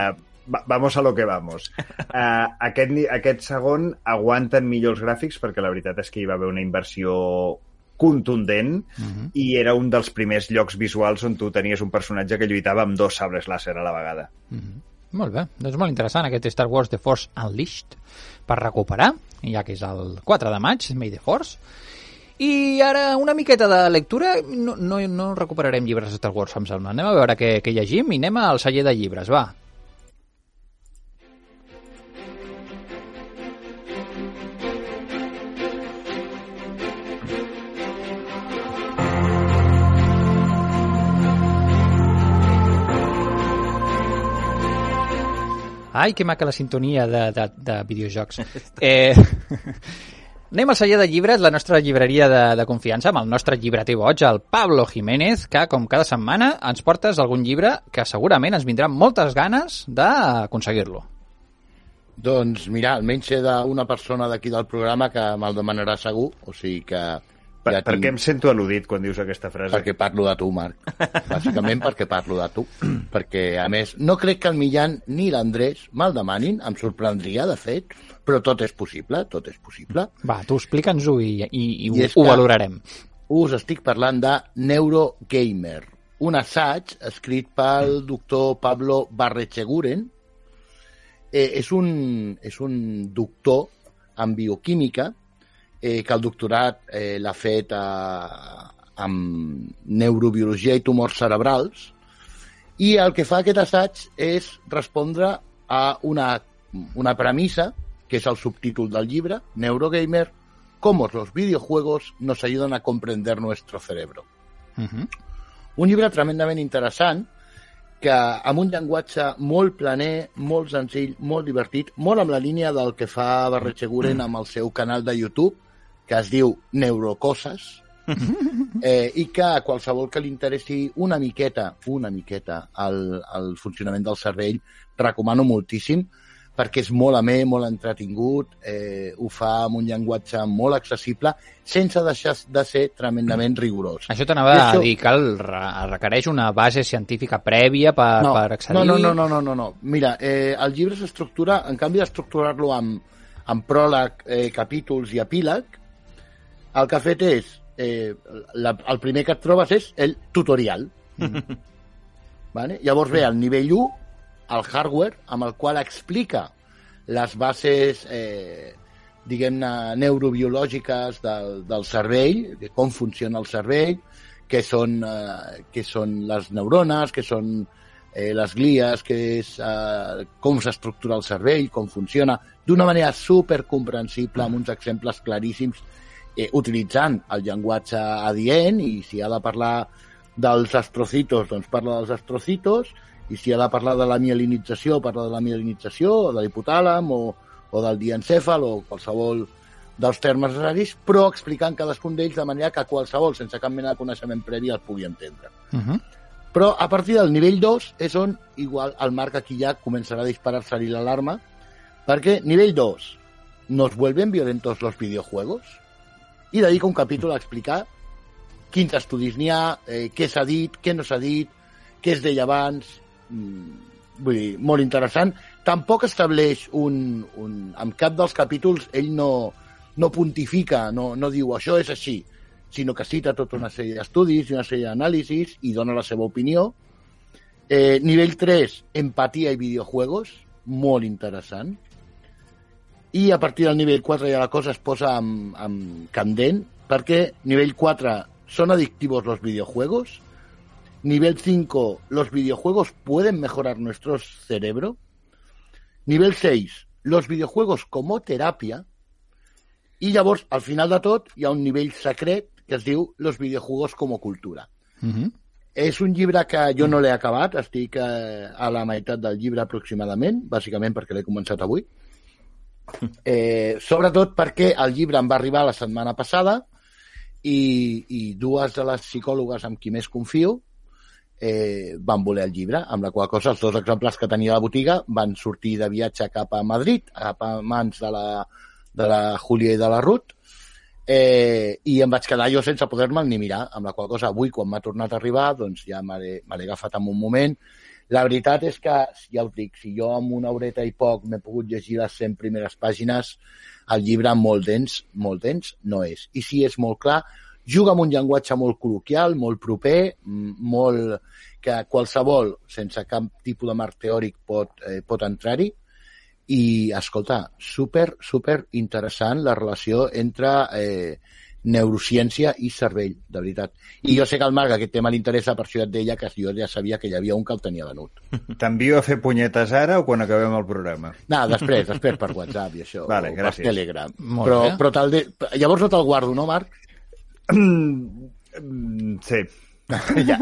Va- Vamos a lo que vamos. Uh, aquest, aquest segon aguanten millor els gràfics perquè la veritat és que hi va haver una inversió contundent Uh -huh. i era un dels primers llocs visuals on tu tenies un personatge que lluitava amb dos sabres làser a la vegada. Uh -huh. Molt bé, doncs molt interessant aquest Star Wars The Force Unleashed per recuperar, ja que és el 4 de maig, May the Force. I ara una miqueta de lectura, no, no, no recuperarem llibres de Star Wars, em sembla. Anem a veure què, què llegim i anem al celler de llibres, va. Ai, que maca la sintonia de, de, de videojocs. Eh, anem al celler de llibres, la nostra llibreria de, de confiança, amb el nostre llibreter boig, el Pablo Jiménez, que, com cada setmana, ens portes algun llibre que segurament ens vindran moltes ganes d'aconseguir-lo. Doncs mira, almenys sé d'una persona d'aquí del programa que me'l demanarà segur, o sigui que... Per, ja per què em sento al·ludit quan dius aquesta frase? Perquè parlo de tu, Marc. Bàsicament perquè parlo de tu. perquè, a més, no crec que el Millán ni l'Andrés me'l demanin, em sorprendria, de fet, però tot és possible, tot és possible. Va, tu explica'ns-ho i, i, i, I ho, ho valorarem. Us estic parlant de Neurogamer, un assaig escrit pel doctor Pablo Barrecheguren. Eh, és, un, és un doctor en bioquímica eh, que el doctorat eh, l'ha fet a, amb neurobiologia i tumors cerebrals i el que fa aquest assaig és respondre a una, una premissa, que és el subtítol del llibre, Neurogamer, cómo los videojuegos nos ayudan a comprender nuestro cerebro. Uh -huh. Un llibre tremendament interessant que amb un llenguatge molt planer, molt senzill, molt divertit, molt amb la línia del que fa Barretxeguren amb el seu canal de YouTube, que es diu Neurocoses, eh, i que a qualsevol que li interessi una miqueta, una miqueta el, el funcionament del cervell, recomano moltíssim perquè és molt amè, molt entretingut, eh, ho fa amb un llenguatge molt accessible, sense deixar de ser tremendament rigorós. Això t'anava això- a dir re requereix una base científica prèvia per, no, per accedir... No, no, no, no, no, no, no. Mira, eh, el llibre s'estructura, en canvi d'estructurar-lo amb, amb pròleg, eh, capítols i epíleg, el que ha fet és, eh, la, el primer que et trobes és el tutorial. vale? Llavors ve el nivell 1, el hardware, amb el qual explica les bases, eh, diguem-ne, neurobiològiques del, del cervell, de com funciona el cervell, què són, eh, què són les neurones, què són eh, les glies, què és, eh, com s'estructura el cervell, com funciona, d'una manera supercomprensible, amb uns exemples claríssims, eh, utilitzant el llenguatge adient, i si ha de parlar dels astrocitos, doncs parla dels astrocitos, i si ha de parlar de la mielinització, parla de la mielinització, o de l'hipotàlam, o, o del diencèfal, o qualsevol dels termes necessaris, però explicant cadascun d'ells de manera que qualsevol, sense cap mena de coneixement previ, el pugui entendre. Uh -huh. Però a partir del nivell 2 és on, igual, el Marc aquí ja començarà a disparar-se-li l'alarma, perquè nivell 2, nos vuelven violentos los videojuegos? I dedica un capítol a explicar quins estudis n'hi ha, eh, què s'ha dit, què no s'ha dit, què es deia abans... Mm, vull dir, molt interessant. Tampoc estableix un... un en cap dels capítols ell no, no pontifica, no, no diu això és així, sinó que cita tota una sèrie d'estudis i una sèrie d'anàlisis i dona la seva opinió. Eh, nivell 3, empatia i videojuegos, molt interessant. I a partir del nivell 4 ja la cosa es posa amb, amb candent, perquè nivell 4 son adictivos los videojuegos, nivel 5 los videojuegos pueden mejorar nuestro cerebro, nivel 6 los videojuegos como terapia, i llavors, al final de tot, hi ha un nivell secret que es diu Los videojuegos como cultura. Uh -huh. És un llibre que jo no l'he acabat, estic eh, a la meitat del llibre aproximadament, bàsicament perquè l'he començat avui. Eh, sobretot perquè el llibre em va arribar la setmana passada i, i dues de les psicòlogues amb qui més confio eh, van voler el llibre, amb la qual cosa els dos exemplars que tenia a la botiga van sortir de viatge cap a Madrid, cap a mans de la, de la Júlia i de la Ruth, eh, i em vaig quedar jo sense poder-me'l ni mirar, amb la qual cosa avui, quan m'ha tornat a arribar, doncs ja me l'he agafat en un moment. La veritat és que, ja us dic, si jo amb una horeta i poc m'he pogut llegir les 100 primeres pàgines, el llibre molt dens, molt dens, no és. I si és molt clar, juga amb un llenguatge molt col·loquial, molt proper, molt que qualsevol, sense cap tipus de marc teòric, pot, eh, pot entrar-hi. I, escolta, super, super interessant la relació entre eh, neurociència i cervell, de veritat. I jo sé que al Marc aquest tema li interessa, per això et deia que jo ja sabia que hi havia un que el tenia venut. T'envio a fer punyetes ara o quan acabem el programa? No, després, després per WhatsApp i això, Vale, o per gràcies. Telegram. Molt però, bé. però te'l de... Llavors no te'l guardo, no, Marc? Mm, sí. ja.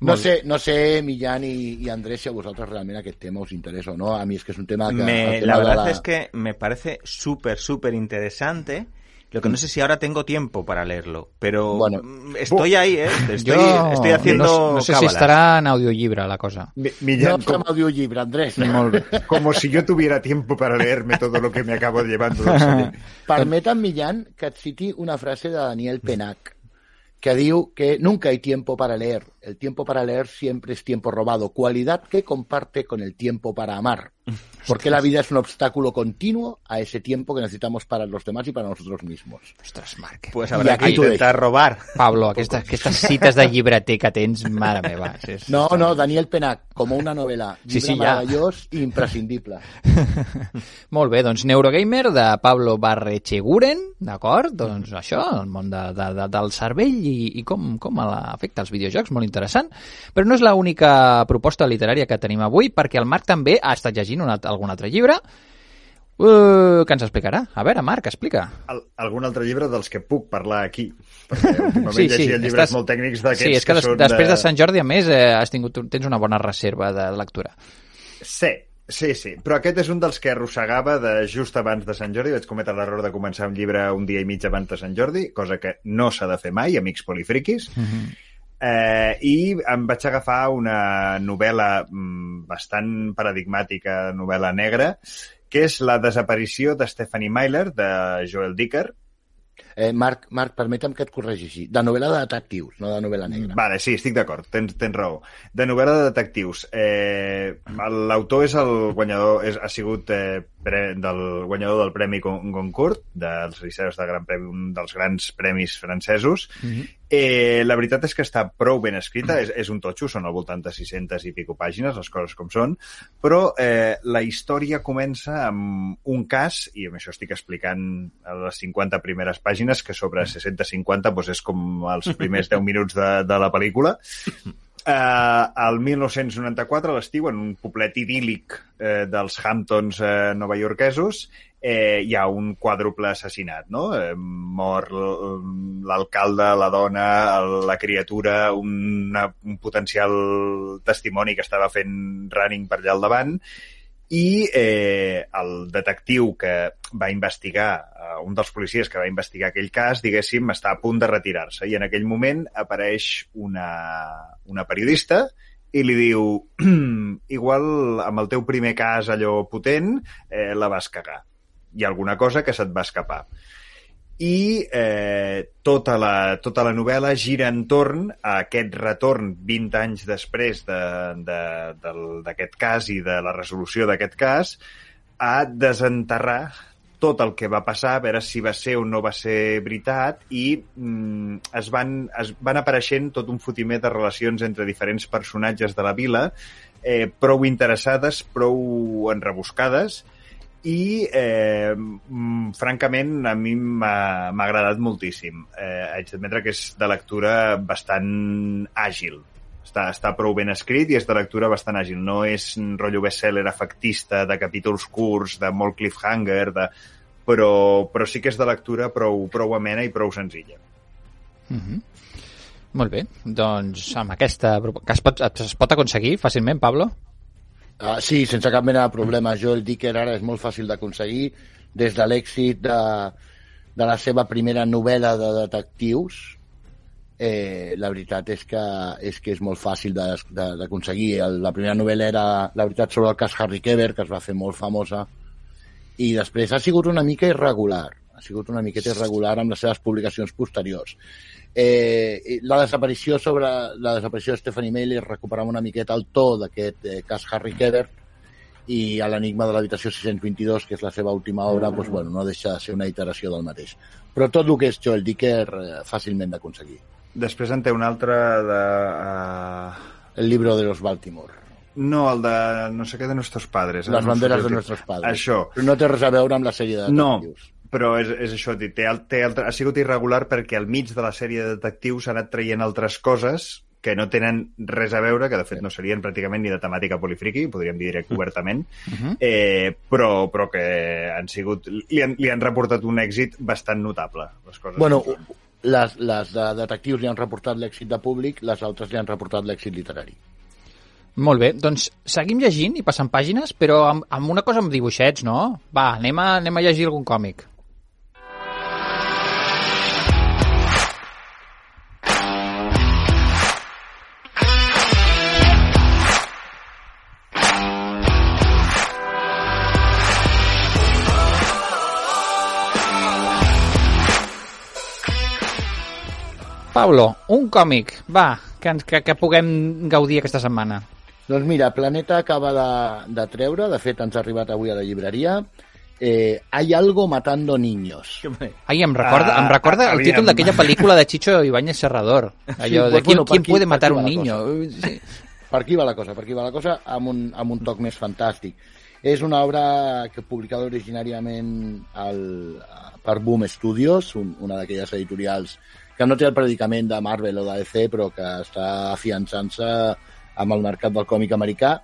No sé, no sé, Millán i, i Andrés, si a vosaltres realment aquest tema us interessa o no. A mi és que és un tema que... Me- tema la verdad es que me parece súper, súper interesante. Lo que no sé si ahora tengo tiempo para leerlo, pero Bueno. mm, estoy ahí, ¿eh? Estoy, estoy haciendo no, no sé si estarà en audiollibre la cosa. Mi- No Millán, fem com- audiollibre, Andrés. Molt bé. como si yo tuviera tiempo para leerme todo lo que me acabo llevando del celler. Permetem, Millán, que et citi una frase de Daniel Penac, que diu que nunca hay tiempo para leer. El tiempo para leer siempre es tiempo robado, cualidad que comparte con el tiempo para amar. Porque la vida es un obstáculo continuo a ese tiempo que necesitamos para los demás y para nosotros mismos. Ostres, Marc. Pues Y habrá aquí que intentar robar. Pablo, aquestes, aquestes cites de llibreter que tens, mare meva. És, No, no, Daniel Penac, como una novela. Sí, sí, ja. meravellós i imprescindible. Molt bé, doncs Neurogamer de Pablo Barrecheguren, d'acord? Doncs això, el món de, de, de, del cervell i, i com, com afecta els videojocs, molt interessant. Però no és l'única proposta literària que tenim avui, perquè el Marc també ha estat llegint un, alt- algun altre llibre uh, que ens explicarà. A veure, Marc, explica. Al, algun altre llibre dels que puc parlar aquí. Perquè últimament sí, llegia llibres estàs- molt tècnics d'aquests Sí, és que, que des, són... després de Sant Jordi, a més, eh, has tingut, tens una bona reserva de lectura. Sí, Sí, sí, però aquest és un dels que arrossegava de just abans de Sant Jordi. Vaig cometre l'error de començar un llibre un dia i mig abans de Sant Jordi, cosa que no s'ha de fer mai, amics polifriquis. Mm -hmm. Eh, I em vaig agafar una novel·la mm, bastant paradigmàtica, novel·la negra, que és La desaparició de Stephanie Myler, de Joel Dicker, Eh, Marc, Marc, permetem que et corregeixi. De novel·la de detectius, no de novel·la negra. Vale, sí, estic d'acord, tens, tens raó. De novel·la de detectius. Eh, L'autor és el guanyador, és, ha sigut eh, pre, del guanyador del Premi Goncourt, dels Liceus de Gran Premi, un dels grans premis francesos. Mm -hmm. Eh, la veritat és que està prou ben escrita, és, és un totxo, són al voltant de 600 i pico pàgines, les coses com són, però eh, la història comença amb un cas, i amb això estic explicant a les 50 primeres pàgines, que sobre 650 doncs és com els primers 10 minuts de, de la pel·lícula, eh, el 1994, a l'estiu, en un poblet idíl·lic eh, dels Hamptons eh, novaiorquesos, eh, hi ha un quàdruple assassinat, no? Eh, mor l'alcalde, la dona, la criatura, una, un potencial testimoni que estava fent running per allà al davant, i eh, el detectiu que va investigar, eh, un dels policies que va investigar aquell cas, diguéssim, està a punt de retirar-se i en aquell moment apareix una, una periodista i li diu igual amb el teu primer cas allò potent eh, la vas cagar. Hi ha alguna cosa que se't va escapar. I eh, tota, la, tota la novel·la gira entorn a aquest retorn 20 anys després d'aquest de, de, cas i de la resolució d'aquest cas a desenterrar tot el que va passar, a veure si va ser o no va ser veritat, i mm, es, van, es van apareixent tot un fotimer de relacions entre diferents personatges de la vila, eh, prou interessades, prou enrebuscades, i eh, mm, francament a mi m'ha agradat moltíssim. Eh, haig d'admetre que és de lectura bastant àgil. Està, està prou ben escrit i és de lectura bastant àgil. No és un rotllo bestseller efectista de capítols curts, de molt cliffhanger, de... però, però sí que és de lectura prou, prou amena i prou senzilla. Mm -hmm. Molt bé, doncs amb aquesta... que es pot, es pot aconseguir fàcilment, Pablo? Uh, sí, sense cap mena de problema. Jo el Dicker ara és molt fàcil d'aconseguir des de l'èxit de, de la seva primera novel·la de detectius eh, la veritat és que, és que és molt fàcil d'aconseguir. La primera novel·la era La veritat sobre el cas Harry Keber, que es va fer molt famosa, i després ha sigut una mica irregular. Ha sigut una miqueta irregular amb les seves publicacions posteriors. Eh, la desaparició sobre la desaparició de Stephanie Meyer recuperava una miqueta el to d'aquest eh, cas Harry Keber i a l'enigma de l'habitació 622, que és la seva última obra, doncs, bueno, no deixa de ser una iteració del mateix. Però tot el que és Joel Dicker, eh, fàcilment d'aconseguir. Després en té un altre de... Uh... El libro de los Baltimore. No, el de no sé què de nuestros padres. Eh? Les banderes de nuestros padres. Això. Però no té res a veure amb la sèrie de detectius. No, però és, és això, té, té, ha sigut irregular perquè al mig de la sèrie de detectius ha anat traient altres coses que no tenen res a veure, que de fet no serien pràcticament ni de temàtica polifriqui, podríem dir direct obertament, uh mm. -huh. Mhm. eh, però, però que han sigut, li han, li han reportat un èxit bastant notable. Les coses bueno, les, les de detectius li han reportat l'èxit de públic, les altres li han reportat l'èxit literari. Molt bé, doncs seguim llegint i passant pàgines, però amb, amb una cosa amb dibuixets, no? Va, anem a, anem a llegir algun còmic. Pablo, un còmic, va, que, que, que puguem gaudir aquesta setmana. Doncs mira, Planeta acaba de, de treure, de fet ens ha arribat avui a la llibreria, eh, Hay algo matando niños. Ai, em recorda, ah, em recorda el títol d'aquella pel·lícula de Chicho Ibáñez Serrador. Allò sí, de pues, bueno, ¿quién, puede matar un niño? Sí. Per aquí va la cosa, per aquí va la cosa, amb un, amb un toc més fantàstic. És una obra que publicada originàriament al, per Boom Studios, un, una d'aquelles editorials que no té el predicament de Marvel o de DC, però que està afiançant-se amb el mercat del còmic americà.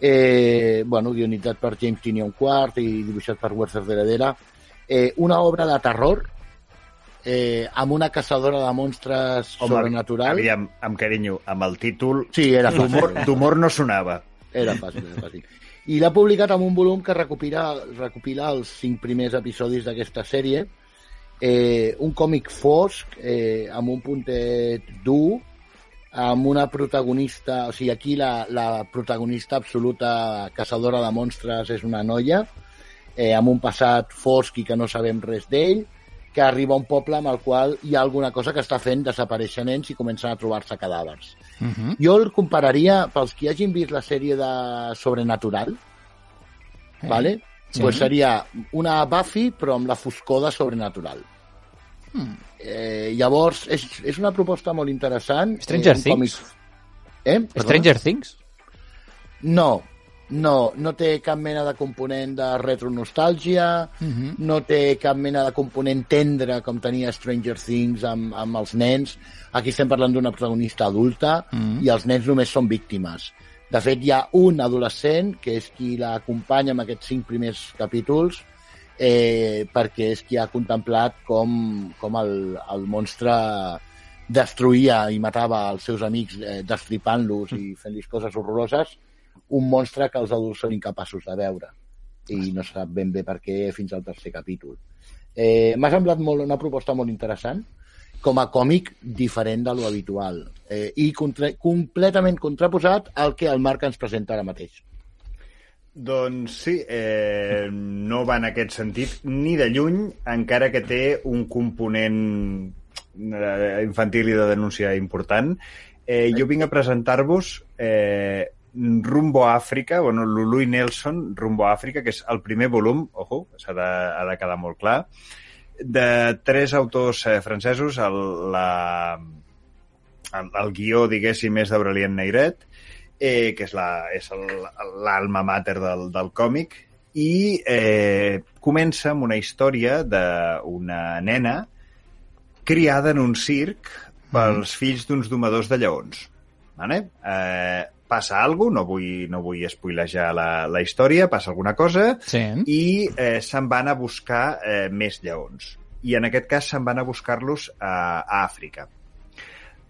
Eh, bueno, guionitzat per James Tinion Quart i dibuixat per Werther de Heredera. Eh, una obra de terror eh, amb una caçadora de monstres Home, sobrenatural. Aviam, amb carinyo, amb el títol... Sí, era d'humor no sonava. Era fàcil, era fàcil. I l'ha publicat amb un volum que recopila, recopila els cinc primers episodis d'aquesta sèrie, eh, un còmic fosc, eh, amb un puntet dur, amb una protagonista, o sigui, aquí la, la protagonista absoluta caçadora de monstres és una noia, eh, amb un passat fosc i que no sabem res d'ell, que arriba a un poble amb el qual hi ha alguna cosa que està fent desaparèixer nens i comencen a trobar-se cadàvers. Uh -huh. Jo el compararia, pels qui hagin vist la sèrie de Sobrenatural, Eh, vale? Sí. pues seria una Buffy però amb la foscor de Sobrenatural. Hmm. Eh, llavors, és, és una proposta molt interessant. Stranger eh, Things? còmic- Eh? Perdona? Stranger Things? No, no, no té cap mena de component de retronostàlgia, Uh -huh. no té cap mena de component tendre com tenia Stranger Things amb, amb els nens. Aquí estem parlant d'una protagonista adulta Mhm. i els nens només són víctimes. De fet, hi ha un adolescent que és qui l'acompanya en aquests cinc primers capítols eh, perquè és qui ha contemplat com, com el, el monstre destruïa i matava els seus amics eh, destripant-los i fent-los coses horroroses, un monstre que els adults són incapaços de veure i no sap ben bé per què fins al tercer capítol. Eh, M'ha semblat molt, una proposta molt interessant com a còmic diferent de lo habitual eh, i contra, completament contraposat al que el Marc ens presenta ara mateix. Doncs sí, eh, no va en aquest sentit ni de lluny, encara que té un component eh, infantil i de denúncia important. Eh, jo vinc a presentar-vos eh, Rumbo a Àfrica, bueno, Lului Nelson, Rumbo a Àfrica, que és el primer volum, ojo, s'ha de, ha de quedar molt clar, de tres autors eh, francesos, el, la, el, el guió, diguéssim, és d'Aurelien Neiret, eh, que és la- l'alma mater del, del còmic, i eh, comença amb una història d'una nena criada en un circ pels fills d'uns domadors de lleons. Vale? Eh, passa alguna no vull, no vull spoilejar la, la història, passa alguna cosa, Sí. i eh, se'n van a buscar eh, més lleons. I en aquest cas se'n van a buscar-los a, a Àfrica.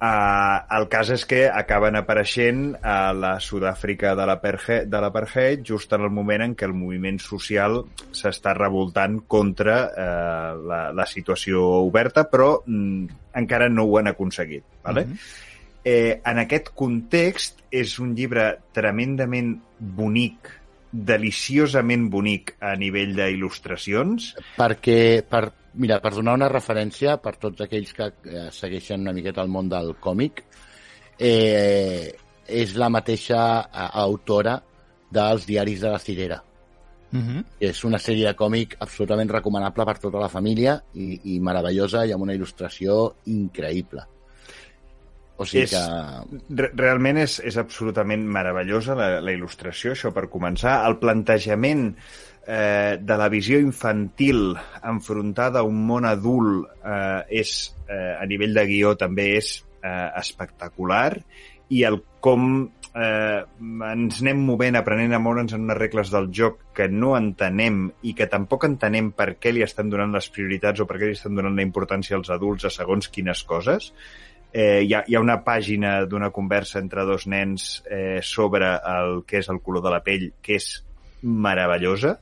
Uh, el cas és que acaben apareixent a la Sud-àfrica de l'apartheid de l'apartheid just en el moment en què el moviment social s'està revoltant contra uh, la, la situació oberta, però mm, encara no ho han aconseguit. Vale? Mhm. Eh, en aquest context és un llibre tremendament bonic, deliciosament bonic a nivell d'il·lustracions. perquè, per, mira, per donar una referència per tots aquells que eh, segueixen una miqueta el món del còmic, eh, és la mateixa eh, autora dels diaris de la Cirera. Uh -huh. És una sèrie de còmic absolutament recomanable per tota la família i, i meravellosa i amb una il·lustració increïble. O sigui És- que... Re realment és, és absolutament meravellosa la, la il·lustració, això per començar. El plantejament eh, de la visió infantil enfrontada a un món adult eh, és, eh, a nivell de guió també és eh, espectacular i el com eh, ens anem movent, aprenent a moure'ns en unes regles del joc que no entenem i que tampoc entenem per què li estan donant les prioritats o per què li estan donant la importància als adults a segons quines coses. Eh, hi, ha, hi ha una pàgina d'una conversa entre dos nens eh, sobre el que és el color de la pell que és meravellosa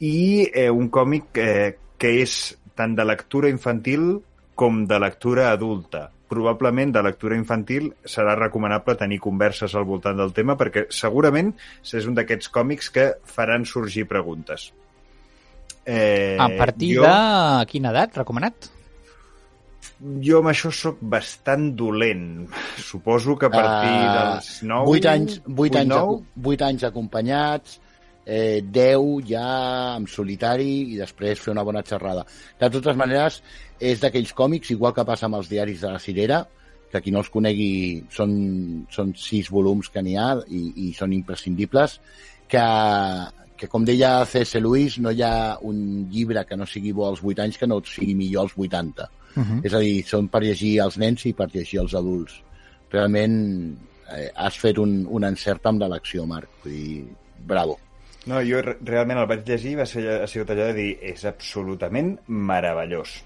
i eh, un còmic eh, que és tant de lectura infantil com de lectura adulta. Probablement de lectura infantil serà recomanable tenir converses al voltant del tema perquè segurament és un d'aquests còmics que faran sorgir preguntes. Eh, A partir jo, de quina edat, recomanat? Jo amb això sóc bastant dolent. Suposo que a partir Ah, dels 9... 8 anys, 8 anys, 9, acu- 8 anys acompanyats, eh, 10 ja en solitari i després fer una bona xerrada. De totes maneres, és d'aquells còmics, igual que passa amb els diaris de la Cirera, que qui no els conegui són, són sis volums que n'hi ha i, i són imprescindibles, que, que com deia C.S. Lewis, no hi ha un llibre que no sigui bo als 8 anys que no sigui millor als 80. Uh -huh. És a dir, són per llegir als nens i per llegir als adults. Realment eh, has fet un, un encert amb l'elecció, Marc. Vull dir, bravo. No, jo re- realment el vaig llegir i va ser, ha sigut allò de dir és absolutament meravellós.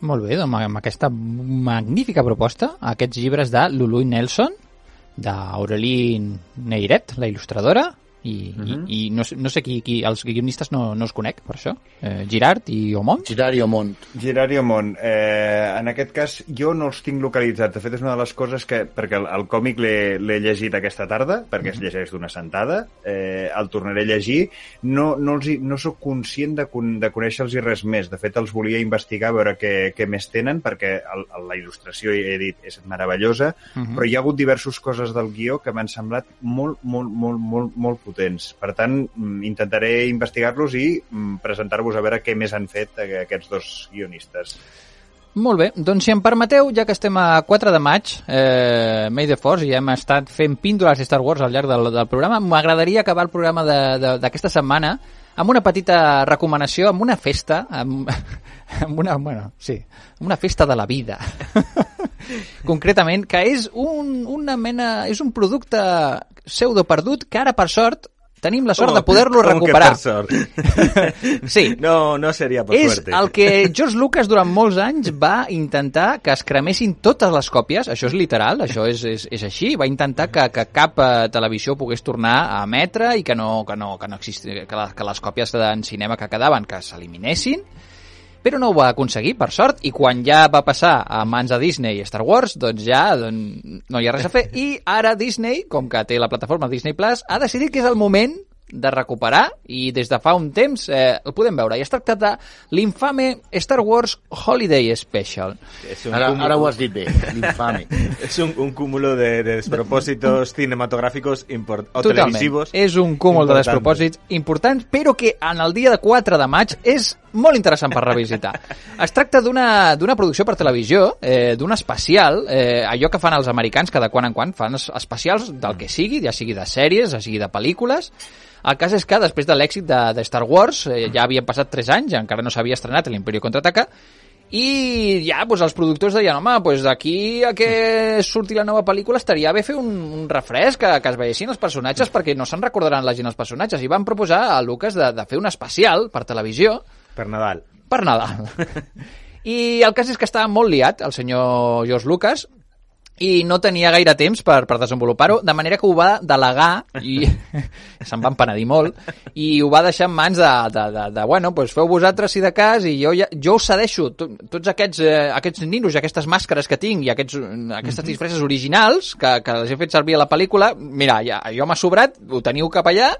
Molt bé, doncs amb aquesta magnífica proposta, aquests llibres de Lulu Nelson, d'Aurelie Neiret, la il·lustradora, I, uh -huh. i, i no, sé- no sé qui, qui els guionistes no, no els conec, per això. Eh, Girard i Omont. Girard i Omont. Girard i Omont, eh, en aquest cas jo no els tinc localitzats. De fet, és una de les coses que... Perquè el, el còmic l'he llegit aquesta tarda, perquè es llegeix d'una sentada, eh, el tornaré a llegir. No, no, els hi, no sóc conscient de, con, de conèixer-los res més. De fet, els volia investigar, a veure què, què més tenen, perquè el, el, la il·lustració, he dit, és meravellosa, Uh -huh. però hi ha hagut diverses coses del guió que m'han semblat molt, molt, molt, molt, molt potents. Per tant, mm, intentaré investigar-los i mm, presentar-vos a veure què més han fet aquests dos guionistes. Molt bé, doncs si em permeteu, ja que estem a 4 de maig, eh, May the Force, i hem estat fent píndoles de Star Wars al llarg del, del programa, m'agradaria acabar el programa d'aquesta setmana amb una petita recomanació, amb una festa, amb, amb una, bueno, sí, amb una festa de la vida. Concretament, que és un, una mena, és un producte pseudo perdut que ara, per sort, tenim la sort de poder-lo ¿Cómo que recuperar. per sort? Sí, No, no sería por és suerte. el que George Lucas durant molts anys va intentar que es cremessin totes les còpies, això és literal, això és, és, és així, va intentar que, que cap eh, televisió pogués tornar a emetre i que no, que no, que no existi, que, la, que les còpies en cinema que quedaven que s'eliminessin, però no ho va aconseguir, per sort, i quan ja va passar a mans de Disney i Star Wars, doncs ja doncs, no hi ha res a fer. I ara Disney, com que té la plataforma Disney Plus, ha decidit que és el moment de recuperar i des de fa un temps eh, el podem veure. I es tracta de l'infame Star Wars Holiday Special. Es un, Ara, cúmulo, ara ho has dit bé, l'infame. es un, un cúmulo de, de despropósitos cinematográficos import, o Totalment. televisivos. És un cúmul de importantes. despropòsits importants, però que en el dia de 4 de maig és molt interessant per revisitar. Es tracta d'una d'una producció per televisió, eh, d'un especial, eh, allò que fan els americans cada quan en quan, fan es- especials del que sigui, ja sigui de sèries, ja sigui de pel·lícules. El cas és que després de l'èxit de, de Star Wars, eh, ja havien passat 3 anys, encara no s'havia estrenat l'Imperio Contraataca, i ja doncs, els productors deien, home, doncs d'aquí a que surti la nova pel·lícula estaria bé fer un, un refresc, que, que es veiessin els personatges perquè no se'n recordaran la gent els personatges. I van proposar a Lucas de, de fer un especial per televisió Per Nadal. per Nadal. I el cas és que estava molt liat, el senyor George Lucas, i no tenia gaire temps per, per desenvolupar-ho, de manera que ho va delegar i se'n van penedir molt i ho va deixar en mans de, de, de, de bueno, doncs feu vosaltres si de cas i jo, ja, jo us cedeixo to, tots aquests, eh, aquests ninos i aquestes màscares que tinc i aquests, aquestes disfresses originals que, que les he fet servir a la pel·lícula mira, ja, jo m'ha sobrat, ho teniu cap allà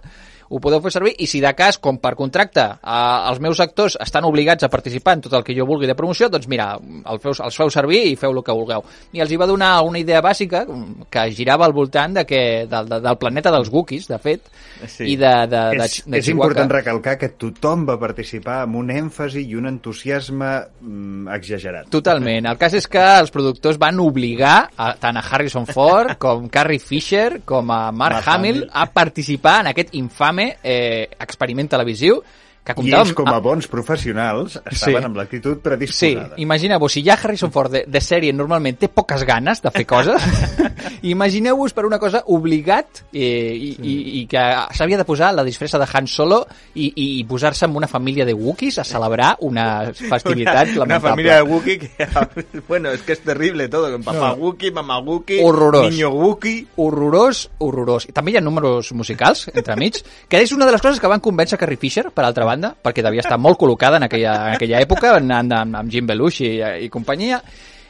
ho podeu fer servir i si de cas, com per contracte, eh, els meus actors estan obligats a participar en tot el que jo vulgui de promoció, doncs mira, el feu, els feu servir i feu el que vulgueu. I els hi va donar una idea bàsica que girava al voltant de que, del, del planeta dels Wookiees, de fet, Sí. i de, de, de, és, de és important recalcar que tothom va participar amb un èmfasi i un entusiasme mm, exagerat. Totalment. El cas és que els productors van obligar a, tant a Harrison Ford com Carrie Fisher com a Mark, Mark Hamill Hamill. a participar en aquest infame eh, experiment televisiu que I comptava ells, com a bons professionals, estaven Sí. amb l'actitud Sí, predisposada. imagineu-vos, si ja Harrison Ford de, de sèrie normalment té poques ganes de fer coses, imagineu-vos per una cosa obligat eh, i, i, i que s'havia de posar la disfressa de Han Solo i, i, i posar-se amb una família de Wookiees a celebrar una festivitat una, una lamentable. familia de Wookiee que, bueno, es que es terrible con papá No. Wookiee, mamá Wookiee, Horrorós. niño Wookiee. horrorós, horrorós. I també hi ha números musicals, entremig, que és una de les coses que van convèncer Carrie Fisher, per altra banda, perquè devia estar molt col·locada en aquella, en aquella època, anant amb, amb Jim Belushi i, i companyia,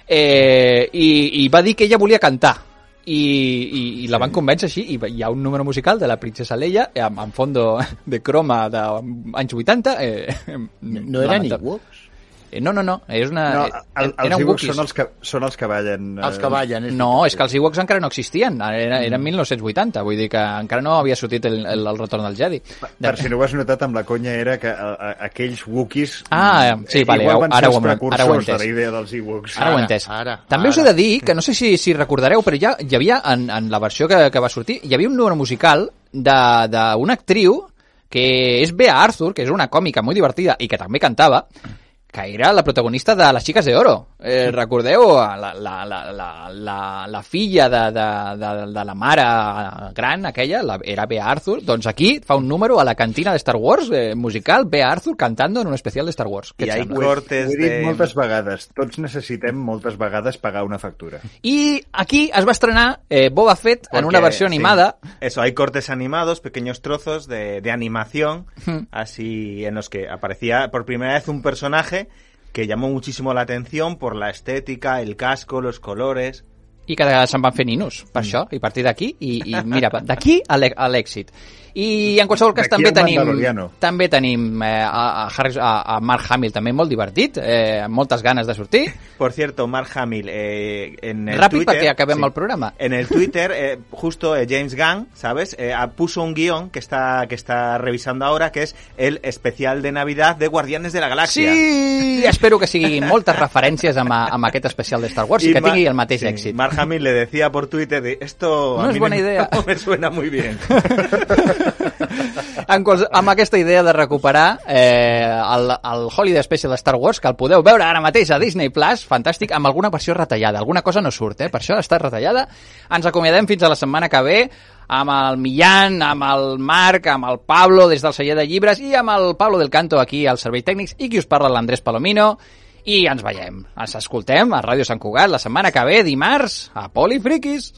eh, i, i va dir que ella volia cantar. I, i, i la van convèncer així i hi ha un número musical de la princesa Leia amb, amb fondo de croma d'anys 80 eh, No lamentable. Ewoks? Eh, no, no, no, és una... No, eh, el, els eren Ewoks són els que, són els que ballen... eh, Els que ballen. És No, és que els Ewoks encara no existien, era, era 1980, vull dir que encara no havia sortit el, el, el retorn del Jedi. Per si no ho has notat, amb la conya era que a, a, aquells Wookiees... Ah, mm, sí, vale, van ara ho ara ho he precursors de entès. la idea dels Ewoks. Ara ho he Ara, entès. ara, També us he ara. de dir que no sé si, si recordareu, però ja hi havia, en, en la versió que, que va sortir, hi havia un número musical d'una actriu que és Bea Arthur, que és una còmica molt divertida i que també cantava, que era la protagonista de Les xiques de oro. Eh, recordeu? La, la, la, la, la, la filla de, de, de, de la mare gran, aquella, la, era Bea Arthur. Doncs aquí fa un número a la cantina de Star Wars, eh, musical, Bea Arthur cantando en un especial de Star Wars. Què I hay sembla? cortes Ho he dit de... moltes vegades. Tots necessitem moltes vegades pagar una factura. I aquí es va estrenar eh, Boba Fett en Porque, una versió sí, animada. Eso, hay cortes animados, pequeños trozos de, de animación, Hmm. así en los que aparecía por primera vez un personaje que llamó muchísimo la atención por la estética, el casco, los colores. i que se'n van fer ninos, per això, i partir d'aquí, i, i mira, d'aquí a l'èxit. I en qualsevol cas també tenim, també tenim eh, a, a, Harris, a, a Mark Hamill també molt divertit, eh, amb moltes ganes de sortir. Por cierto, Mark Hamill, eh, en el Ràpid Twitter... perquè acabem sí. el programa. En el Twitter, eh, justo eh, James Gunn, ¿sabes? Eh, puso un guión que está, que está revisando ahora, que es el especial de Navidad de Guardianes de la Galaxia. Sí! Espero que siguin moltes referències amb, a- amb aquest especial de Star Wars i, que tingui el mateix sí, èxit. Mark Hamill le decía por Twitter, de, esto No a es mí buena idea. no me suena muy bien. En quals... amb aquesta idea de recuperar eh, el, el Holiday Special de Star Wars, que el podeu veure ara mateix a Disney Plus, fantàstic, amb alguna versió retallada. Alguna cosa no surt, eh? per això està retallada. Ens acomiadem fins a la setmana que ve amb el Millán, amb el Marc, amb el Pablo des del celler de llibres i amb el Pablo del Canto aquí al Servei Tècnics i qui us parla l'Andrés Palomino i ens veiem, ens escoltem a Ràdio Sant Cugat la setmana que ve, dimarts, a Polifriquis.